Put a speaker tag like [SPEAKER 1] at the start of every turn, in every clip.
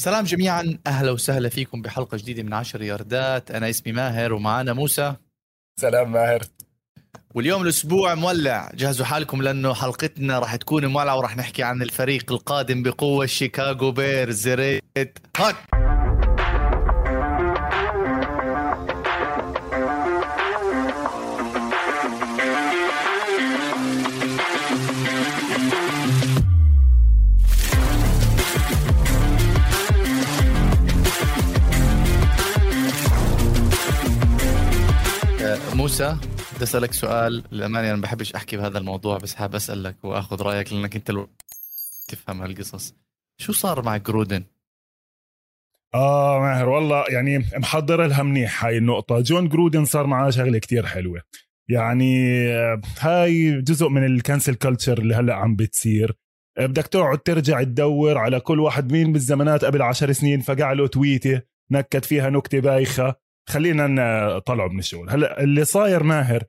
[SPEAKER 1] سلام جميعا. أهلا وسهلا فيكم بحلقة جديدة من عشر ياردات. أنا اسمي ماهر ومعنا موسى.
[SPEAKER 2] سلام ماهر.
[SPEAKER 1] واليوم الأسبوع مولع. جهزوا حالكم لأنه حلقتنا راح تكون مولعة وراح نحكي عن الفريق القادم بقوة. شيكاغو بيرز ريت هات موسى بدي أسألك سؤال. للأمانة أنا ما بحبش أحكي بهذا الموضوع بس حاب أسألك وأخذ رأيك لأنك أنت اللي تفهم هالقصص. شو صار مع جرودن؟
[SPEAKER 2] آه ماهر والله يعني محضر لها منيح هاي النقطة. جون جرودن صار معاه شغلة كتير حلوة. يعني هاي جزء من ال cancel culture اللي هلأ عم بتصير. بدك تقعد ترجع تدور على كل واحد مين بالزمانات قبل عشر سنين فقع له تويتة نكت فيها نكتة بايخة. خلينا نطلعه من الشغل. هلا اللي صاير ماهر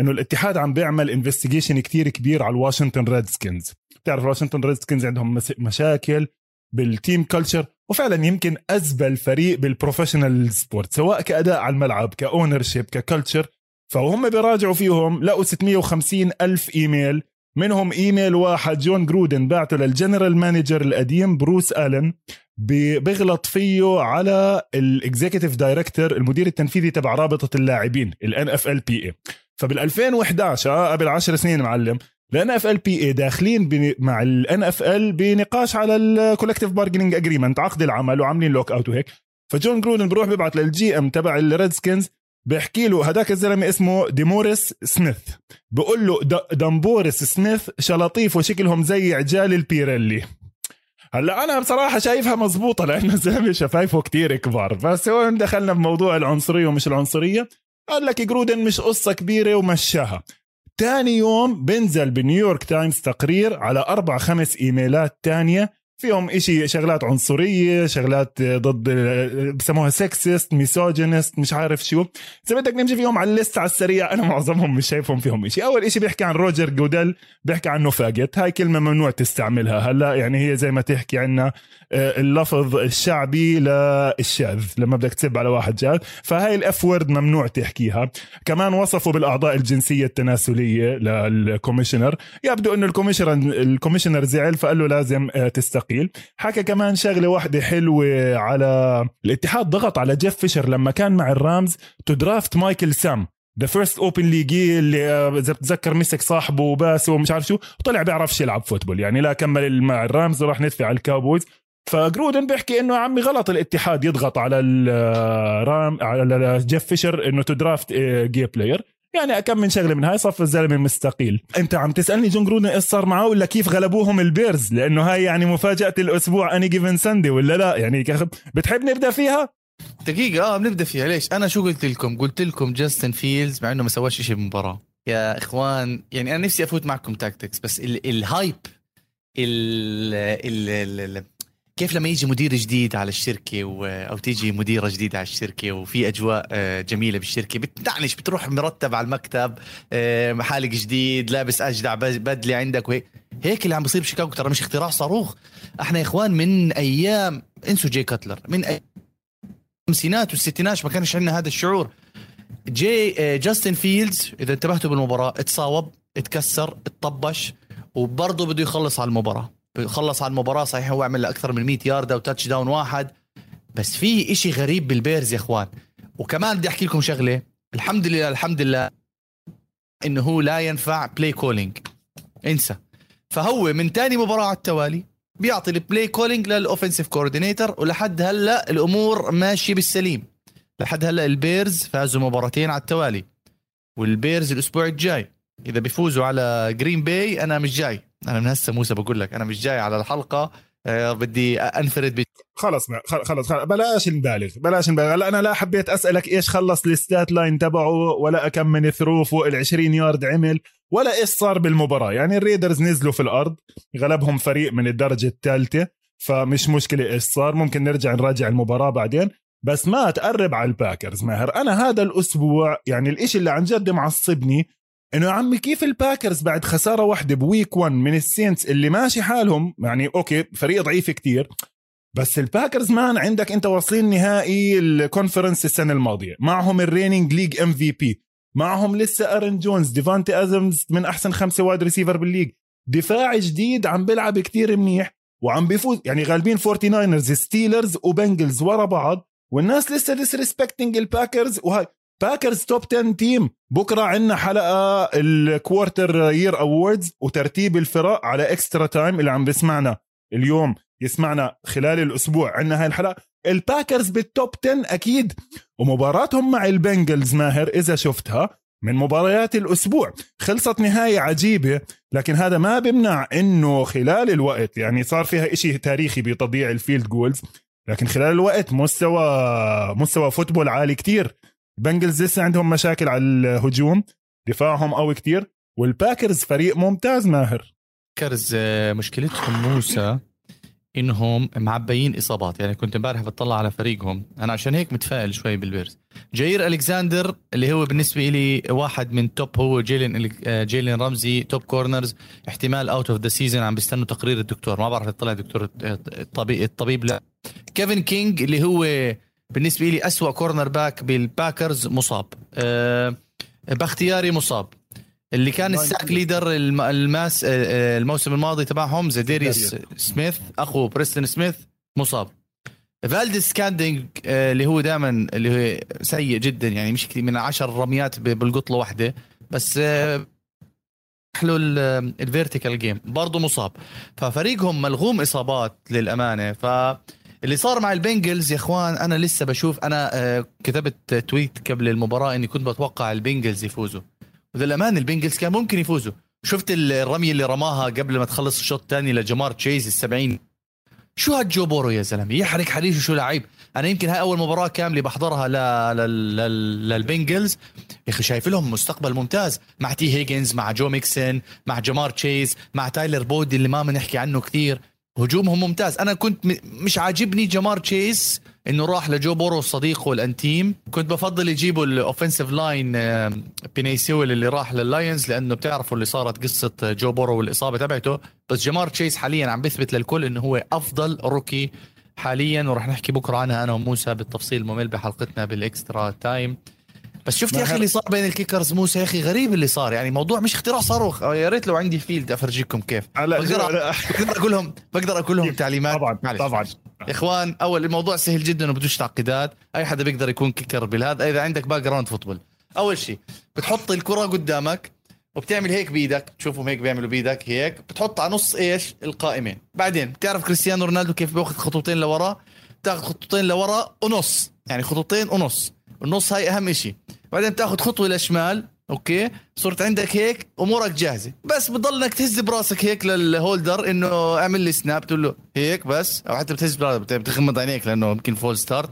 [SPEAKER 2] إنه الاتحاد عم بيعمل investigation كتير كبير على الواشنطن ريدسكنز بتعرف الواشنطن ريدسكنز عندهم مشاكل بال team culture وفعلا يمكن ازبل فريق بال professional sport سواء كأداء على الملعب ك ownership ك culture فهم بيراجعوا فيهم لقوا 650 ألف إيميل منهم إيميل واحد جون جرودن بعته لل general manager القديم بروس ألن. بيغلط فيه على ال executive director المدير التنفيذي تبع رابطة اللاعبين ال NFLPA فبال 2011 آه قبل 10 سنين معلم ال NFLPA داخلين مع ال NFL بنقاش على ال collective bargaining agreement عقد العمل وعاملين lockout وهيك. فجون جرودن بروح بيبعت لل GM تبع الريدسكنز بيحكي له هداك الزلمة اسمه ديموريس سميث. بقول له ديموريس سميث شلاطيفه وشكلهم زي عجال البيريلي. هلا أنا بصراحة شايفها مزبوطة لأنه الزلمه شفايفه كتير كبار. بس هون دخلنا بموضوع العنصرية ومش العنصرية. قال لك جرودن مش قصة كبيرة ومشاها. تاني يوم بنزل بنيويورك تايمز تقرير على أربع خمس emailات تانية فيهم إشي شغلات عنصرية شغلات ضد بسموها sexist misogynist مش عارف شو. إذا بدك نمشي فيهم على ال list على السريع أنا معظمهم مش شايفهم فيهم إشي. أول إشي بيحكي عن روجر جوديل بيحكي عنه faggot هاي كلمة ممنوع تستعملها. هلا يعني هي زي ما تحكي عنا آه، اللفظ الشعبي للشاذ لما بدك تسب على واحد شاذ فهاي ال F word ممنوع تحكيها. كمان وصفوا بالأعضاء الجنسية التناسلية لل commissioner. يبدو إنه ال commissioner ال commissioner زعل فقال له لازم آه، تستقيل حكى كمان شغلة واحدة حلوة إنه الاتحاد ضغط على جيف فيشر لما كان مع الرامز to draft مايكل سام the first openly gay اللي آه، إذا بتتذكر مسك صاحبه وباسه ومش عارف شو طلع بيعرفش يلعب football يعني لا كمل مع الرامز وراح ندفع على الكاوبويز فجرودن بيحكي إنه عمي غلط الاتحاد يضغط على الرام على جيف فيشر إنه ت draft gay player يعني كم من شغلة من هاي صف الزلمة مستقيل أنت عم تسألني جون جرودن إيش صار معه ولا كيف غلبوهم البيرز؟ لأنه هاي يعني مفاجأة الأسبوع any given Sunday ولا لا؟ يعني بتحب نبدأ فيها؟
[SPEAKER 1] دقيقة آه بنبدأ فيها. ليش؟ أنا شو قلت لكم؟ قلت لكم جاستن فيلز مع إنه ما سواش شيء بالمباراة. يا إخوان يعني أنا نفسي أفوت معكم tactics بس ال hype ال ال كيف لما يجي مدير جديد على الشركة و... أو تيجي مديرة جديدة على الشركة وفي أجواء آه، جميلة بالشركة بتعنش بتروح مرتب على المكتب آه، محالق جديد لابس أجدع بدلة عندك وهيك. هيك اللي عم بيصير بشيكاغو ترى مش اختراع صاروخ. إحنا يا إخوان من أيام انسوا جاي كاتلر من. الخمسينات والستينات ما كانش عندنا هذا الشعور. جي آه، جاستن فيلدز إذا انتبهتوا بالمباراة اتصاوب اتكسر اتطبش وبرضه بده يخلص على المباراة. خلص على المباراة صحيح هو عمل أكثر من 100 ياردة و touchdown واحد. بس في إشي غريب بالبيرز يا إخوان. وكمان بدي أحكي لكم شغلة. الحمد لله الحمد لله إنه هو لا ينفع play calling انسى. فهو من تاني مباراة على التوالي بيعطي ال play calling لل offensive coordinator ولحد هلأ الأمور ماشية بالسليم. لحد هلأ البيرز فازوا مباراتين على التوالي. والبيرز الأسبوع الجاي. إذا بيفوزوا على جرين باي أنا مش جاي. أنا من هسه موسى بقول لك أنا مش جاي على الحلقة آه، بدي أنفرد ب...
[SPEAKER 2] خلص خلص خلص بلاش نبالغ بلاش نبالغ. هلا أنا لا حبيت أسألك إيش خلص ال stat line تبعه ولا كم من throw فوق ال 20 يارد عمل ولا إيش صار بالمباراة. يعني الريدرز نزلوا في الأرض غلبهم فريق من الدرجة الثالثة فمش مشكلة إيش صار. ممكن نرجع نراجع المباراة بعدين. بس ما تقرب على الباكرز ماهر. أنا هذا الأسبوع يعني الإشي اللي عن جد معصبني إنه يا عمي كيف الباكرز بعد خسارة واحدة ب week 1 من السينتس اللي ماشي حالهم؟ يعني okay فريق ضعيف كتير بس الباكرز man عندك أنت واصلين نهائي ال conference السنة الماضية. معهم ال reigning league MVP معهم لسه ارن جونز ديفانتي ازمز من أحسن خمسة wide receiver بال league دفاع جديد عم بيلعب كتير منيح وعم بيفوز. يعني غالبين 49 ستيلرز وبنجلز ورا بعض والناس لسه disrespecting الباكرز وهاي. باكرز top 10 team بكرة عندنا حلقة ال quarter year awards وترتيب الفرق على extra time اللي عم بسمعنا اليوم يسمعنا خلال الأسبوع. عندنا هاي الحلقة. الباكرز بال top 10 أكيد. ومباراتهم مع البنجلز ماهر إذا شفتها من مباريات الأسبوع. خلصت نهاية عجيبة لكن هذا ما بمنع إنه خلال الوقت يعني صار فيها إشي تاريخي بتضييع ال field goals لكن خلال الوقت مستوى مستوى football عالي كتير. بنجلز لسه عندهم مشاكل على الهجوم دفاعهم قوي كتير والباكرز فريق ممتاز ماهر.
[SPEAKER 1] باكرز آه، مشكلتهم موسى إنهم معبيين إصابات. يعني كنت امبارح بطلع على فريقهم. أنا عشان هيك متفائل شوي بالبيرز. جاير ألكساندر اللي هو بالنسبة لي واحد من top هو جيلين آه، جيلين رمزي top corners احتمال out of the season عم بيستنوا تقرير الدكتور. ما بعرف يطلع دكتور الطبيب الطبيب لا. كيفن كينج اللي هو بالنسبة لي أسوأ cornerback بالباكرز مصاب. أه باختياري مصاب. اللي كان ال sack leader الماس آه، آه، الموسم الماضي تبعهم زيديريس سميث أخو بريستون سميث مصاب. فالديز سكانتلينج آه، اللي هو دائما اللي هو سيء جدا يعني مش كثير من عشر رميات بلقط له واحدة. بس حلو ال vertical game برضه مصاب. ففريقهم ملغوم إصابات للأمانة. ف اللي صار مع البنجلز يا إخوان أنا لسه بشوف أنا كتبت tweet قبل المباراة إني كنت بتوقع البنجلز يفوزوا. وللأمانة البنجلز كان ممكن يفوزوا. شفت الرمية اللي رماها قبل ما تخلص الشوط الثاني لجمار تشيز السبعين. شو هالجو بورو يا زلمة؟ يحرق حريشه شو لعيب. أنا يمكن هاي أول مباراة كاملة بحضرها ل... ل... للبنجلز. يا أخي شايف لهم مستقبل ممتاز. مع تي هيجنز مع جو ميكسن مع جمار تشيز مع تايلر بويد اللي ما بنحكي عنه كثير. هجومهم ممتاز. أنا كنت. مش عاجبني جمار تشيز إنه راح لجو بورو صديقه الانتيم كنت بفضل يجيبوا ال offensive line بيني سيول اللي راح لللاينز لأنه بتعرفوا اللي صارت قصة جو بورو والإصابة تبعته. بس جمار تشيس حاليا عم بيثبت للكل إنه هو أفضل rookie حاليا وراح نحكي بكرة عنها أنا وموسى بالتفصيل الممل بحلقتنا بال extra time. بس شفت يا أخي اللي صار بين ال kickers موسى يا أخي غريب اللي صار. يعني موضوع مش اختراع صاروخ. يا ريت لو عندي field أفرجيكم كيف. بقدر بقدر أقول لهم بقدر أقول لهم تعليمات.
[SPEAKER 2] طبعا معلش. طبعا.
[SPEAKER 1] يا إخوان أول الموضوع سهل جدا وبدوش تعقيدات. أي حدا بيقدر يكون kicker بالهذا. إذا عندك background football أول شيء بتحط الكرة قدامك وبتعمل هيك بإيدك. تشوفهم هيك بيعملوا بإيدك هيك. بتحط على نص إيش؟ القائمين. بعدين بتعرف كريستيانو رونالدو كيف بياخذ خطوتين لورا؟ بتاخذ خطوتين لورا ونص. يعني خطوتين ونص. النص هاي أهم شيء بعدين بتاخذ خطوة للشمال okay؟ صرت عندك هيك أمورك جاهزة. بس بضلك تهز براسك هيك لل holder إنه اعمل لي snap تقول له هيك بس أو حتى بتهز براسك بتغمض عينيك لأنه يمكن false start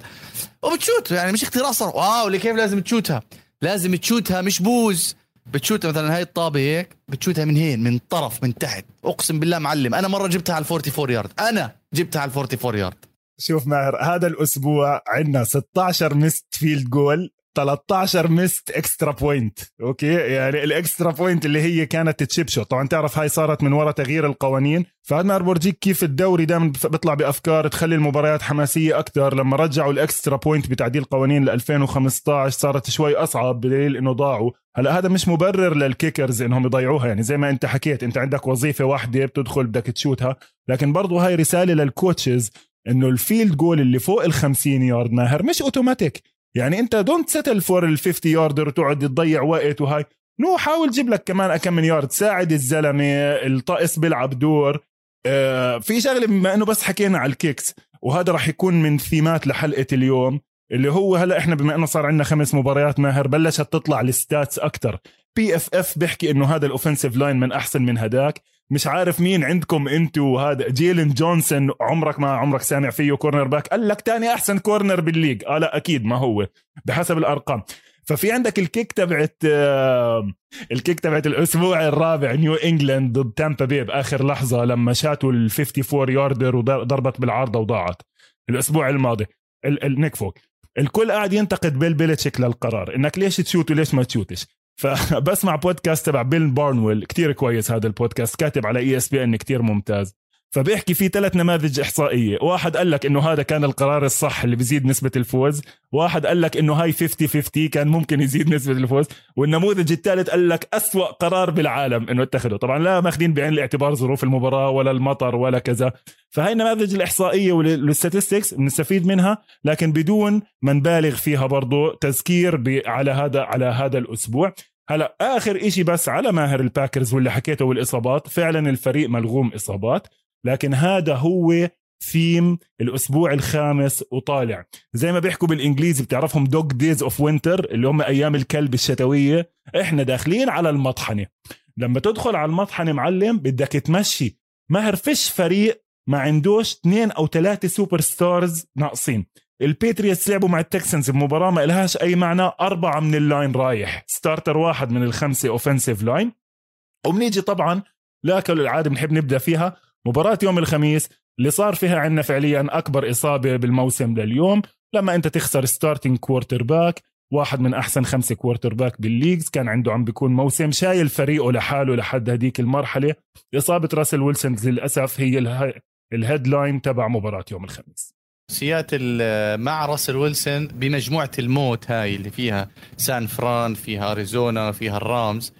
[SPEAKER 1] وبتشوت يعني مش اختراع صار. واو كيف لازم تشوتها؟ لازم تشوتها مش بوز. بتشوتها مثلا هاي الطابة هيك بتشوتها من هين؟ من طرف من تحت. أقسم بالله معلم أنا مرة جبتها على 44 يارد. أنا جبتها على 44 يارد.
[SPEAKER 2] شوف ماهر هذا الأسبوع عندنا 16 missed field goal 13 missed extra point okay؟ يعني ال extra point اللي هي كانت chip shot طبعا تعرف هاي صارت من وراء تغيير القوانين. فهذا ما بورجيك كيف الدوري دائما بيطلع بأفكار تخلي المباريات حماسية أكثر لما رجعوا ال extra point بتعديل قوانين ل 2015 صارت شوي أصعب بدليل إنه ضاعوا. هلأ هذا مش مبرر لل kickers إنهم يضيعوها. يعني زي ما أنت حكيت أنت عندك وظيفة واحدة بتدخل بدك تشوتها. لكن برضو هاي رسالة لل coaches إنه ال field goal اللي فوق ال 50 يارد ماهر مش اوتوماتيك يعني انت don't settle for ال 50 yarder وتقعد تضيع وقت وهاي. no حاول جيب لك كمان كم من يارد ساعد الزلمة الطقس بيلعب دور. آه في شغلة بما إنه بس حكينا على ال kicks وهذا راح يكون من ثيمات لحلقة اليوم اللي هو هلأ إحنا بما إنه صار عندنا خمس مباريات ماهر بلشت تطلع ال stats أكثر PFF بيحكي إنه هذا ال offensive line من أحسن من هداك. مش عارف مين عندكم أنتوا هذا جيلن جونسون عمرك ما عمرك سامع فيه cornerback قال لك تاني أحسن corner بال league. آه لا أكيد ما هو. بحسب الأرقام. ففي عندك ال kick تبعت آه، ال kick تبعت الأسبوع الرابع نيو انجلاند ضد تامبا بي بآخر لحظة لما شاتوا ال 54 yarder وضربت بالعارضة وضاعت. الأسبوع الماضي. النيك فوق الكل قاعد ينتقد بيل بيلتشيك للقرار إنك ليش تشوت وليش ما تشوتش؟ فبسمع بودكاست تبع بيل بارنويل. كتير كويس هذا البودكاست. كاتب على ESPN كتير ممتاز. فبيحكي في ثلاث نماذج إحصائية. واحد قال لك إنه هذا كان القرار الصح اللي بيزيد نسبة الفوز. واحد قال لك إنه هاي 50 50 كان ممكن يزيد نسبة الفوز. والنموذج الثالث قال لك أسوأ قرار بالعالم إنه اتخذه. طبعا لا ماخذين بعين الاعتبار ظروف المباراة ولا المطر ولا كذا. فهي النماذج الإحصائية وال statistics بنستفيد منها لكن بدون ما نبالغ فيها برضو تذكير على هذا على هذا الأسبوع. هلا آخر إشي بس على ماهر الباكرز واللي حكيته والإصابات. فعلا الفريق ملغوم إصابات. لكن هذا هو ثيم الأسبوع الخامس وطالع. زي ما بيحكوا بالإنجليزي بتعرفهم dog days of winter اللي هم أيام الكلب الشتوية. إحنا داخلين على المطحنة. لما تدخل على المطحنة معلم بدك تمشي. ماهر فيش فريق ما عندوش اثنين أو ثلاثة superstars ناقصين. البيتريتس لعبوا مع التكسنز بمباراة ما لهاش أي معنى. أربعة من ال line رايح. starter واحد من الخمسة offensive line وبنيجي طبعا لا كالعاده بنحب نبدأ فيها. مباراة يوم الخميس اللي صار فيها عندنا فعليا أكبر إصابة بالموسم لليوم. لما أنت تخسر starting quarterback واحد من أحسن خمسة quarterback بال league. كان عنده عم بيكون موسم شايل فريقه لحاله لحد هديك المرحلة. إصابة راسل ويلسون للأسف هي ال headline تبع مباراة يوم الخميس.
[SPEAKER 1] سياتل مع راسل ويلسون بمجموعة الموت هاي اللي فيها سان فران فيها أريزونا فيها الرامز.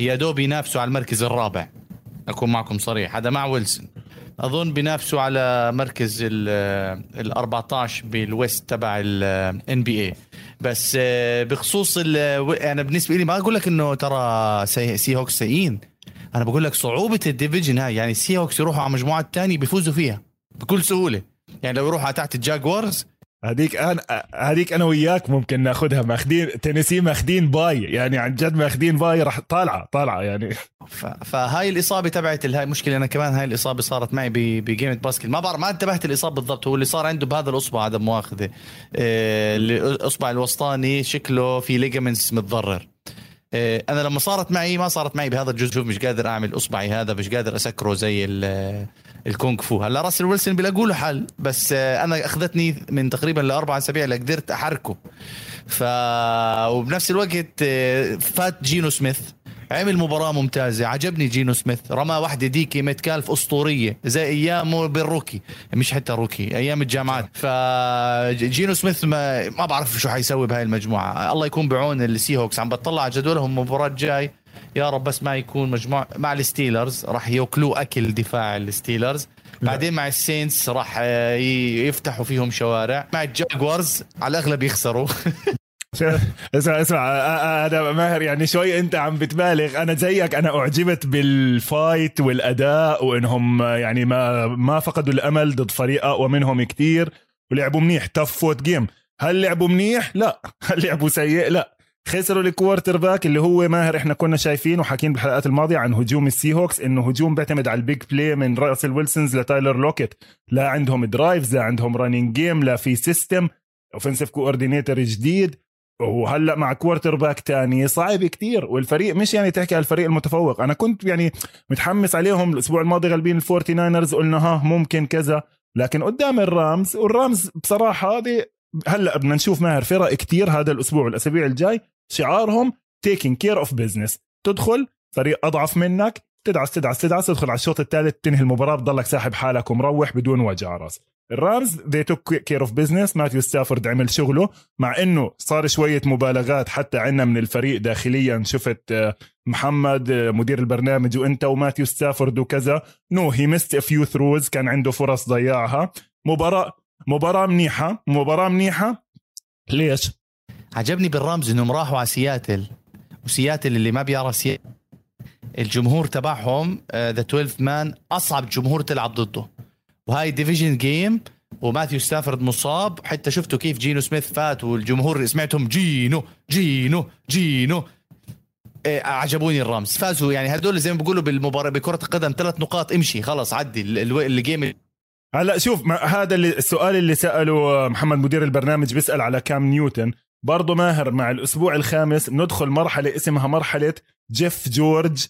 [SPEAKER 1] يا دوب ينافسوا على المركز الرابع. أكون معكم صريح. هذا مع ويلسون. أظن بينافسوا على مركز ال 14 بال West تبع ال NBA بس آه، بخصوص أنا بالنسبة لي ما أقول لك إنه ترى سي هوكس سيئين. أنا بقول لك صعوبة ال division هاي. يعني سي هوكس يروحوا على مجموعات ثانية بيفوزوا فيها بكل سهولة. يعني لو يروحوا تحت الجاكورز
[SPEAKER 2] هذيك أنا هذيك أنا وياك ممكن ناخذها. ماخذين تينيسي ماخذين bye. يعني عن جد ماخذين bye راح طالعه طالعة يعني.
[SPEAKER 1] فهاي الإصابة تبعت هاي مشكلة. أنا كمان هاي الإصابة صارت معي ب game basket ما بعرف ما انتبهت الاصابه بالضبط. هو اللي صار عنده بهذا الأصبع عدم مؤاخذة. آه، الأصبع الوسطاني شكله في ligaments متضرر. أنا لما صارت معي ما صارت معي بهذا الجزء. مش قادر أعمل إصبعي هذا مش قادر أسكره زي الكونغ فو. هلا راسل ويلسون بيلاقوا له حل بس آه، أنا أخذتني من تقريبا لأربع أسابيع لقدرت أحركه. ف وبنفس الوقت آه، فات جينو سميث. عمل مباراة ممتازة. عجبني جينو سميث. رمى واحدة دي كي متكالف أسطورية. زي أيامه بال rookie. مش حتى rookie أيام الجامعات. فجينو سميث ما, ما بعرف شو حيسوي بهاي المجموعة. الله يكون بعون السي هوكس عم بطلع على جدولهم المباراة الجاي يا رب بس ما يكون مجموع مع الستيلرز. راح ياكلوا أكل دفاع الستيلرز. بعدين مع السينتس راح يفتحوا فيهم شوارع. مع الجاكورز على الأغلب يخسروا.
[SPEAKER 2] اسمع اسمع أنا ماهر يعني شوي أنت عم بتبالغ. أنا زيك أنا أعجبت بال fight والأداء وإنهم يعني ما ما فقدوا الأمل ضد فريق اقوى منهم كتير. ولعبوا منيح tough fought game هل لعبوا منيح؟ لا. هل لعبوا سيء؟ لا. خسروا ال quarterback اللي هو ماهر إحنا كنا شايفين وحاكين بالحلقات الماضية عن هجوم السي هوكس إنه هجوم بيعتمد على ال big play من راسل ويلسون لتايلر لوكيت. لا عندهم drives لا عندهم running game لا في system offensive coordinator جديد. وهلأ مع quarterback تاني صعب كتير والفريق مش يعني تحكي على الفريق المتفوق. أنا كنت يعني متحمس عليهم الأسبوع الماضي غالبين الفورتي ناينرز قلنا ها ممكن كذا لكن قدام الرامز والرامز بصراحة هذه هلأ بدنا نشوف ماهر فرق كتير هذا الأسبوع والاسابيع الجاي شعارهم taking care of business تدخل فريق أضعف منك تدعس تدعس تدعس تدخل على الشوط الثالث تنهي المباراة بتضلك ساحب حالك ومروح بدون وجع رأس. الرامز they took care of business. ماثيو ستافورد عمل شغله مع إنه صار شوية مبالغات حتى عندنا من الفريق داخليا. شفت آه، محمد آه، مدير البرنامج وإنت وماثيو ستافورد وكذا. no he missed few throws كان عنده فرص ضيعها مباراة مباراة منيحة. مباراة منيحة. ليش؟
[SPEAKER 1] عجبني بالرامز إنهم راحوا على سياتل وسياتل اللي ما بيعرف سياتل. الجمهور تبعهم the 12 man أصعب جمهور تلعب ضده. وهاي division game وماثيو ستافورد مصاب. حتى شفتوا كيف جينو سميث فات والجمهور سمعتهم جينو جينو جينو. إيه عجبوني الرامز. فازوا يعني هدول زي ما بيقولوا بالمباراة بكرة القدم ثلاث نقاط امشي خلص عدي ال game
[SPEAKER 2] هلا شوف هذا السؤال اللي سأله محمد مدير البرنامج بيسأل على كام نيوتن. برضه ماهر مع الأسبوع الخامس ندخل مرحلة اسمها مرحلة جيف جورج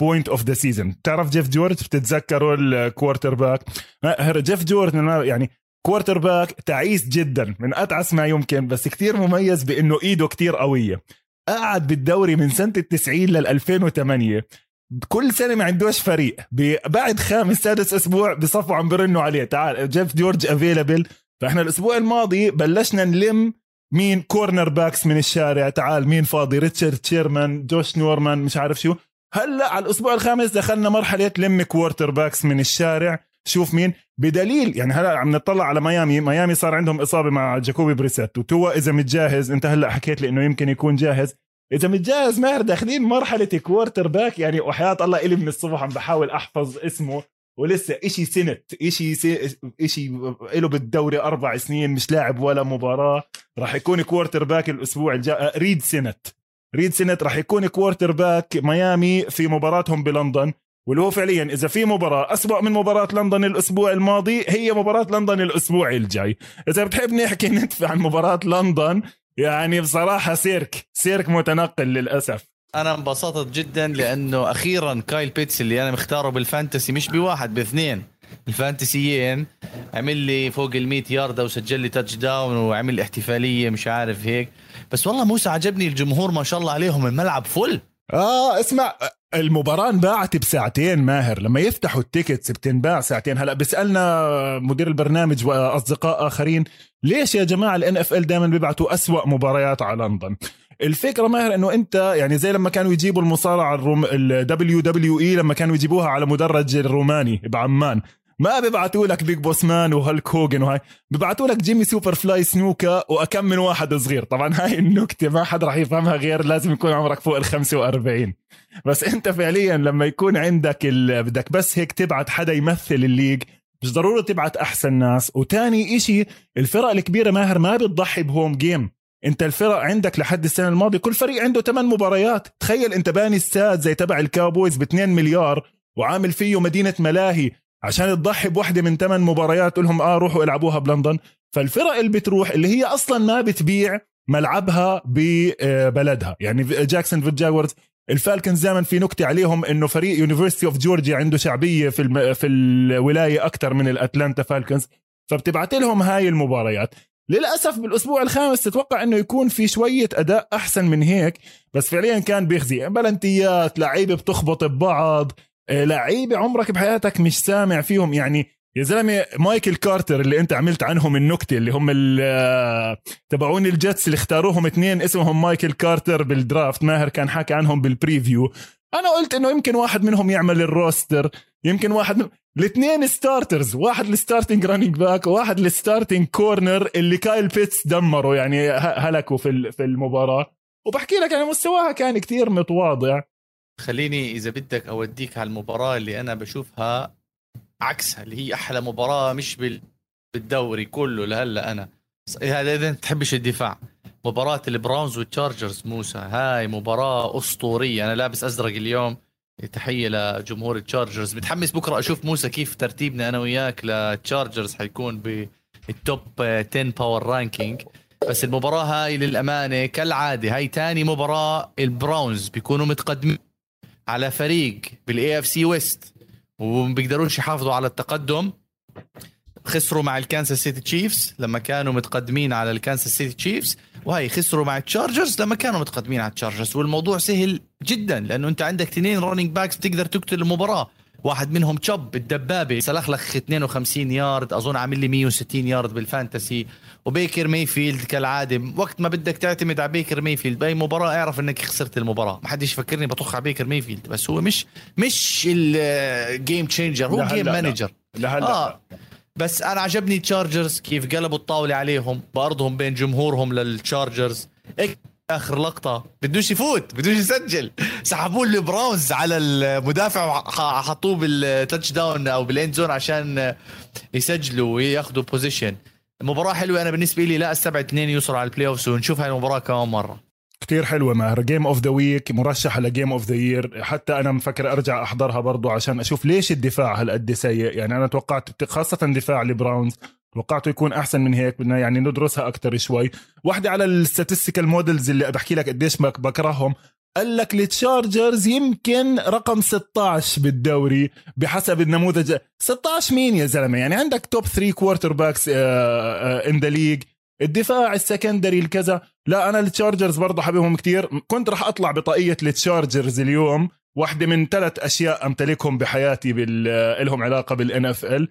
[SPEAKER 2] point of the season بتعرف جيف جورج بتتذكروا ال quarterback جيف جورج يعني quarterback تعيس جدا. من أتعس ما يمكن بس كتير مميز بإنه إيده كتير قوية. قعد بالدوري من سنة التسعين لل 2008 كل سنة ما عندوش فريق. بعد خامس سادس أسبوع بصفوا عم برنوا عليه. تعال جيف جورج available فإحنا الأسبوع الماضي بلشنا نلم مين cornerbacks من الشارع. تعال مين فاضي؟ ريتشارد شيرمان جوش نورمان مش عارف شو. هلا على الأسبوع الخامس دخلنا مرحلة لم quarterbacks من الشارع. شوف مين؟ بدليل يعني هلا عم نطلع على ميامي. ميامي صار عندهم إصابة مع جاكوبي بريسيت. وتوا إذا متجاهز أنت هلا حكيت لي إنه يمكن يكون جاهز. إذا متجاهز ماهر داخلين مرحلة quarterback يعني وحياة الله إلي من الصبح عم بحاول أحفظ اسمه. ولسه إشي سنت إشي سي... إشي له بالدوري أربع سنين مش لاعب ولا مباراة. راح يكون quarterback الأسبوع الجاي ريد سنت ريد سنت راح يكون quarterback ميامي في مباراتهم بلندن. واللي هو فعليا إذا في مباراة اسوء من مباراة لندن الأسبوع الماضي هي مباراة لندن الأسبوع الجاي. إذا بتحب نحكي ندفع عن مباراة لندن يعني بصراحة سيرك سيرك متنقل للأسف.
[SPEAKER 1] أنا انبسطت جدا لأنه أخيرا كايل بيتس اللي أنا مختاره بال fantasy مش بواحد باثنين الفانتسيين عمل لي فوق ال 100 ياردة وسجل لي touchdown وعمل لي احتفالية مش عارف هيك. بس والله موسى عجبني الجمهور ما شاء الله عليهم الملعب full.
[SPEAKER 2] آه اسمع المباراة انباعت بساعتين ماهر لما يفتحوا ال tickets بتنباع ساعتين. هلا بيسألنا مدير البرنامج وأصدقاء آخرين ليش يا جماعة ال NFL دائما بيبعتوا أسوأ مباريات على لندن؟ الفكرة ماهر إنه أنت يعني زي لما كانوا يجيبوا المصارعة الروم ال WWE لما كانوا يجيبوها على مدرج الروماني بعمان. ما بيبعتوا لك بيج بوس مان وهالك هوجن وهاي. بيبعتوا لك جيمي سوبر فلاي سنوكا وأكم من واحد صغير. طبعا هاي النكتة ما حد راح يفهمها غير لازم يكون عمرك فوق ال 45 بس أنت فعليا لما يكون عندك بدك بس هيك تبعت حدا يمثل ال league مش ضروري تبعت أحسن ناس. وتاني إشي الفرق الكبيرة ماهر ما بتضحي ب home game أنت الفرق عندك لحد السنة الماضية كل فريق عنده 8 مباريات. تخيل أنت باني استاد زي تبع الكاوبويز ب 2 مليار وعامل فيه مدينة ملاهي. عشان تضحي بوحدة من ثمان مباريات تقول لهم آه روحوا العبوها بلندن. فالفرق اللي بتروح اللي هي أصلا ما بتبيع ملعبها ببلدها. يعني جاكسونفيل جاكوارز الفالكنز دائما في نكتة عليهم إنه فريق University of Georgia عنده شعبية في. في الولاية أكثر من الأتلانتا فالكنز. فبتبعت لهم هاي المباريات. للأسف بالأسبوع الخامس تتوقع إنه يكون في شوية أداء أحسن من هيك بس فعليا كان بيخزي. بلنتيات لعيبة بتخبط ببعض. لعيبه عمرك بحياتك مش سامع فيهم. يعني يا زلمة مايكل كارتر اللي انت عملت عنهم النكتة اللي هم آه، تبعون الجتس اللي اختاروهم اثنين اسمهم مايكل كارتر بال draft. ماهر كان حكى عنهم بال preview أنا قلت إنه يمكن واحد منهم يعمل ال roster. يمكن واحد من الاثنين starters واحد ال starting running back وواحد ال starting corner اللي كايل بيتس دمره. يعني هلكوا في في المباراة. وبحكي لك أنا مستواها كان كتير متواضع.
[SPEAKER 1] خليني إذا بدك أوديك على المباراة اللي أنا بشوفها عكسها اللي هي أحلى مباراة مش بالدوري كله لهلأ أنا. هذا إذا تحبش الدفاع. مباراة البراونز والتشارجرز موسى هاي مباراة أسطورية. أنا لابس أزرق اليوم. تحية لجمهور التشارجرز. متحمس بكرة أشوف موسى كيف ترتيبنا أنا وياك للتشارجرز حيكون بال top 10 power ranking بس المباراة هاي للأمانة كالعادة. هاي تاني مباراة البراونز بيكونوا متقدمين. على فريق بال AFC West وما بيقدروش يحافظوا على التقدم. خسروا مع الكانساس سيتي تشيفز لما كانوا متقدمين على الكانساس سيتي تشيفز. وهي خسروا مع التشارجرز لما كانوا متقدمين على التشارجرز. والموضوع سهل جدا لأنه أنت عندك اثنين running backs بتقدر تقتل المباراة. واحد منهم تشوب الدبابه سلخلخ 52 يارد أظن عامل لي 160 yard بال fantasy. وبيكر ميفيلد كالعادة. وقت ما بدك تعتمد على بيكر ميفيلد بأي مباراة اعرف إنك خسرت المباراة. ما حدش يفكرني بطخ على بيكر ميفيلد بس هو مش مش ال game changer هو game manager
[SPEAKER 2] لهلا آه.
[SPEAKER 1] بس أنا عجبني Chargers كيف قلبوا الطاولة عليهم بأرضهم بين جمهورهم لل Chargers آخر لقطة. بدوش يفوت بدوش يسجل. سحبوا له Browns على المدافع وحطوه بال touchdown أو بال end zone عشان يسجلوا وياخذوا possession مباراة حلوة أنا بالنسبة لي لا استبعد اثنين يوصلوا على ال playoffs ونشوف هاي المباراة كمان مرة.
[SPEAKER 2] كتير حلوة ماهر. game of the week مرشحة ل game of the year حتى أنا مفكر أرجع أحضرها برضو عشان أشوف ليش الدفاع هالقد سيء. يعني أنا توقعت خاصة دفاع ال Browns توقعته يكون أحسن من هيك بدنا يعني ندرسها أكثر شوي. واحدة على ال statistical models اللي بحكي لك قديش بكرههم. قال لك ال Chargers يمكن رقم 16 بالدوري بحسب النموذج. 16 مين يا زلمة؟ يعني عندك top 3 quarterbacks in the league الدفاع ال secondary الكذا. لا أنا ال Chargers برضه حبيبهم كتير. كنت راح أطلع بطاقية ال Chargers اليوم. واحدة من ثلاث أشياء أمتلكهم بحياتي بال... لهم علاقة بال NFL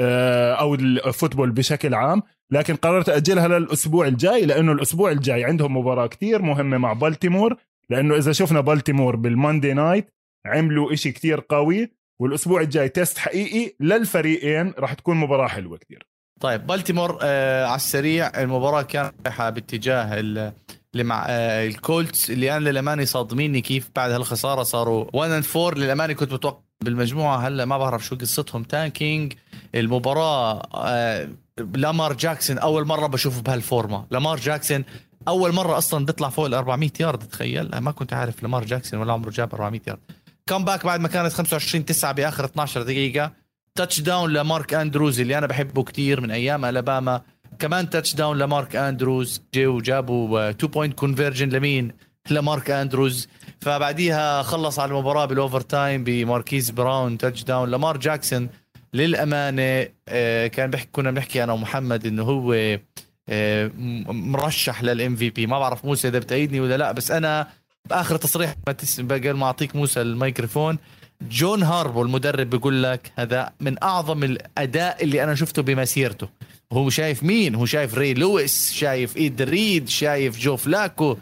[SPEAKER 2] أو ال football بشكل عام لكن قررت أجلها للأسبوع الجاي لأنه الأسبوع الجاي عندهم مباراة كتير مهمة مع بالتيمور لأنه إذا شفنا بالتيمور بال Monday night عملوا إشي كتير قوي والأسبوع الجاي test حقيقي للفريقين راح تكون مباراة حلوة كتير.
[SPEAKER 1] طيب بالتيمور آه على السريع المباراة كانت رايحة باتجاه اللي مع آه ال Colts اللي أنا للأمانة صادميني كيف بعد هالخسارة صاروا 1 and 4 للأمانة كنت متوقع بالمجموعة هلا ما بعرف شو قصتهم. tanking المباراة آه لامار جاكسون أول مرة بشوفه بهالفورمة. لامار جاكسون أول مرة أصلا بيطلع فوق ال 400 يارد تخيل. ما كنت عارف لامار جاكسون ولا عمره جاب 400 yard. comeback بعد ما كانت 25 9 بآخر 12 دقيقة. touchdown لمارك أندروز اللي أنا بحبه كتير من أيام ألاباما. كمان touchdown لمارك أندروز جو جابوا 2 point conversion لمين؟ لمارك أندروز. فبعديها خلص على المباراة بال overtime بماركيز براون touchdown لمار جاكسون للأمانة آه، كان بحكي كنا بنحكي أنا ومحمد إنه هو آه، مرشح لل MVP ما بعرف موسى إذا بتأيدني ولا لا بس أنا بآخر تصريح قبل ما أعطيك موسى الميكروفون. جون هاربو المدرب بيقول لك هذا من أعظم الأداء اللي أنا شفته بمسيرته. هو شايف مين؟ هو شايف ري لويس شايف إيد ريد شايف جو فلاكو.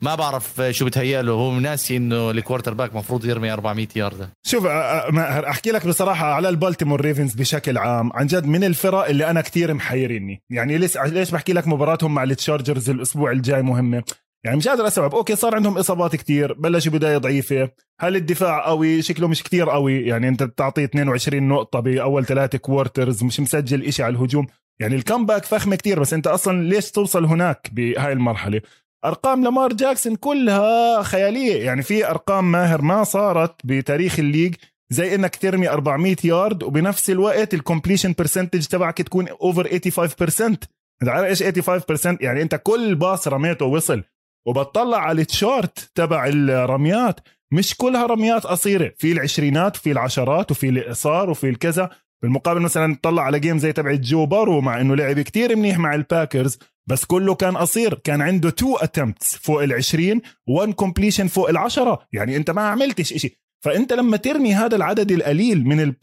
[SPEAKER 1] ما بعرف شو بتهيأ هو ناسي إنه ال quarterback مفروض يرمي 400 ياردة.
[SPEAKER 2] شوف أحكي لك بصراحة على البالتيمور Ravens بشكل عام. عن جد من الفرق اللي أنا كتير محيرني يعني ليش ليش بحكي لك مباراتهم مع ال Chargers الأسبوع الجاي مهمة؟ يعني مش قادر استوعب okay صار عندهم إصابات كتير بلشوا بداية ضعيفة. هل الدفاع قوي؟ شكله مش كتير قوي. يعني أنت بتعطيه 22 نقطة بأول ثلاثة quarters مش مسجل إشي على الهجوم. يعني ال comeback فخمة كتير بس أنت أصلا ليش توصل هناك بهاي المرحلة؟ أرقام لامار جاكسون كلها خيالية. يعني في أرقام ماهر ما صارت بتاريخ ال league زي إنك ترمي 400 يارد وبنفس الوقت ال completion percentage تبعك تكون over 85% انت عارف إيش 85% يعني أنت كل pass رميته وصل. وبتطلع على ال chart تبع الرميات مش كلها رميات قصيرة. في العشرينات وفي العشرات وفي الإقصار وفي الكذا. بالمقابل مثلا تطلع على game زي تبع جو بارو مع إنه لعب كتير منيح مع ال Packers بس كله كان قصير. كان عنده two attempts فوق ال 20 one completion فوق ال 10 يعني أنت ما عملتش إشي. فأنت لما ترمي هذا العدد القليل من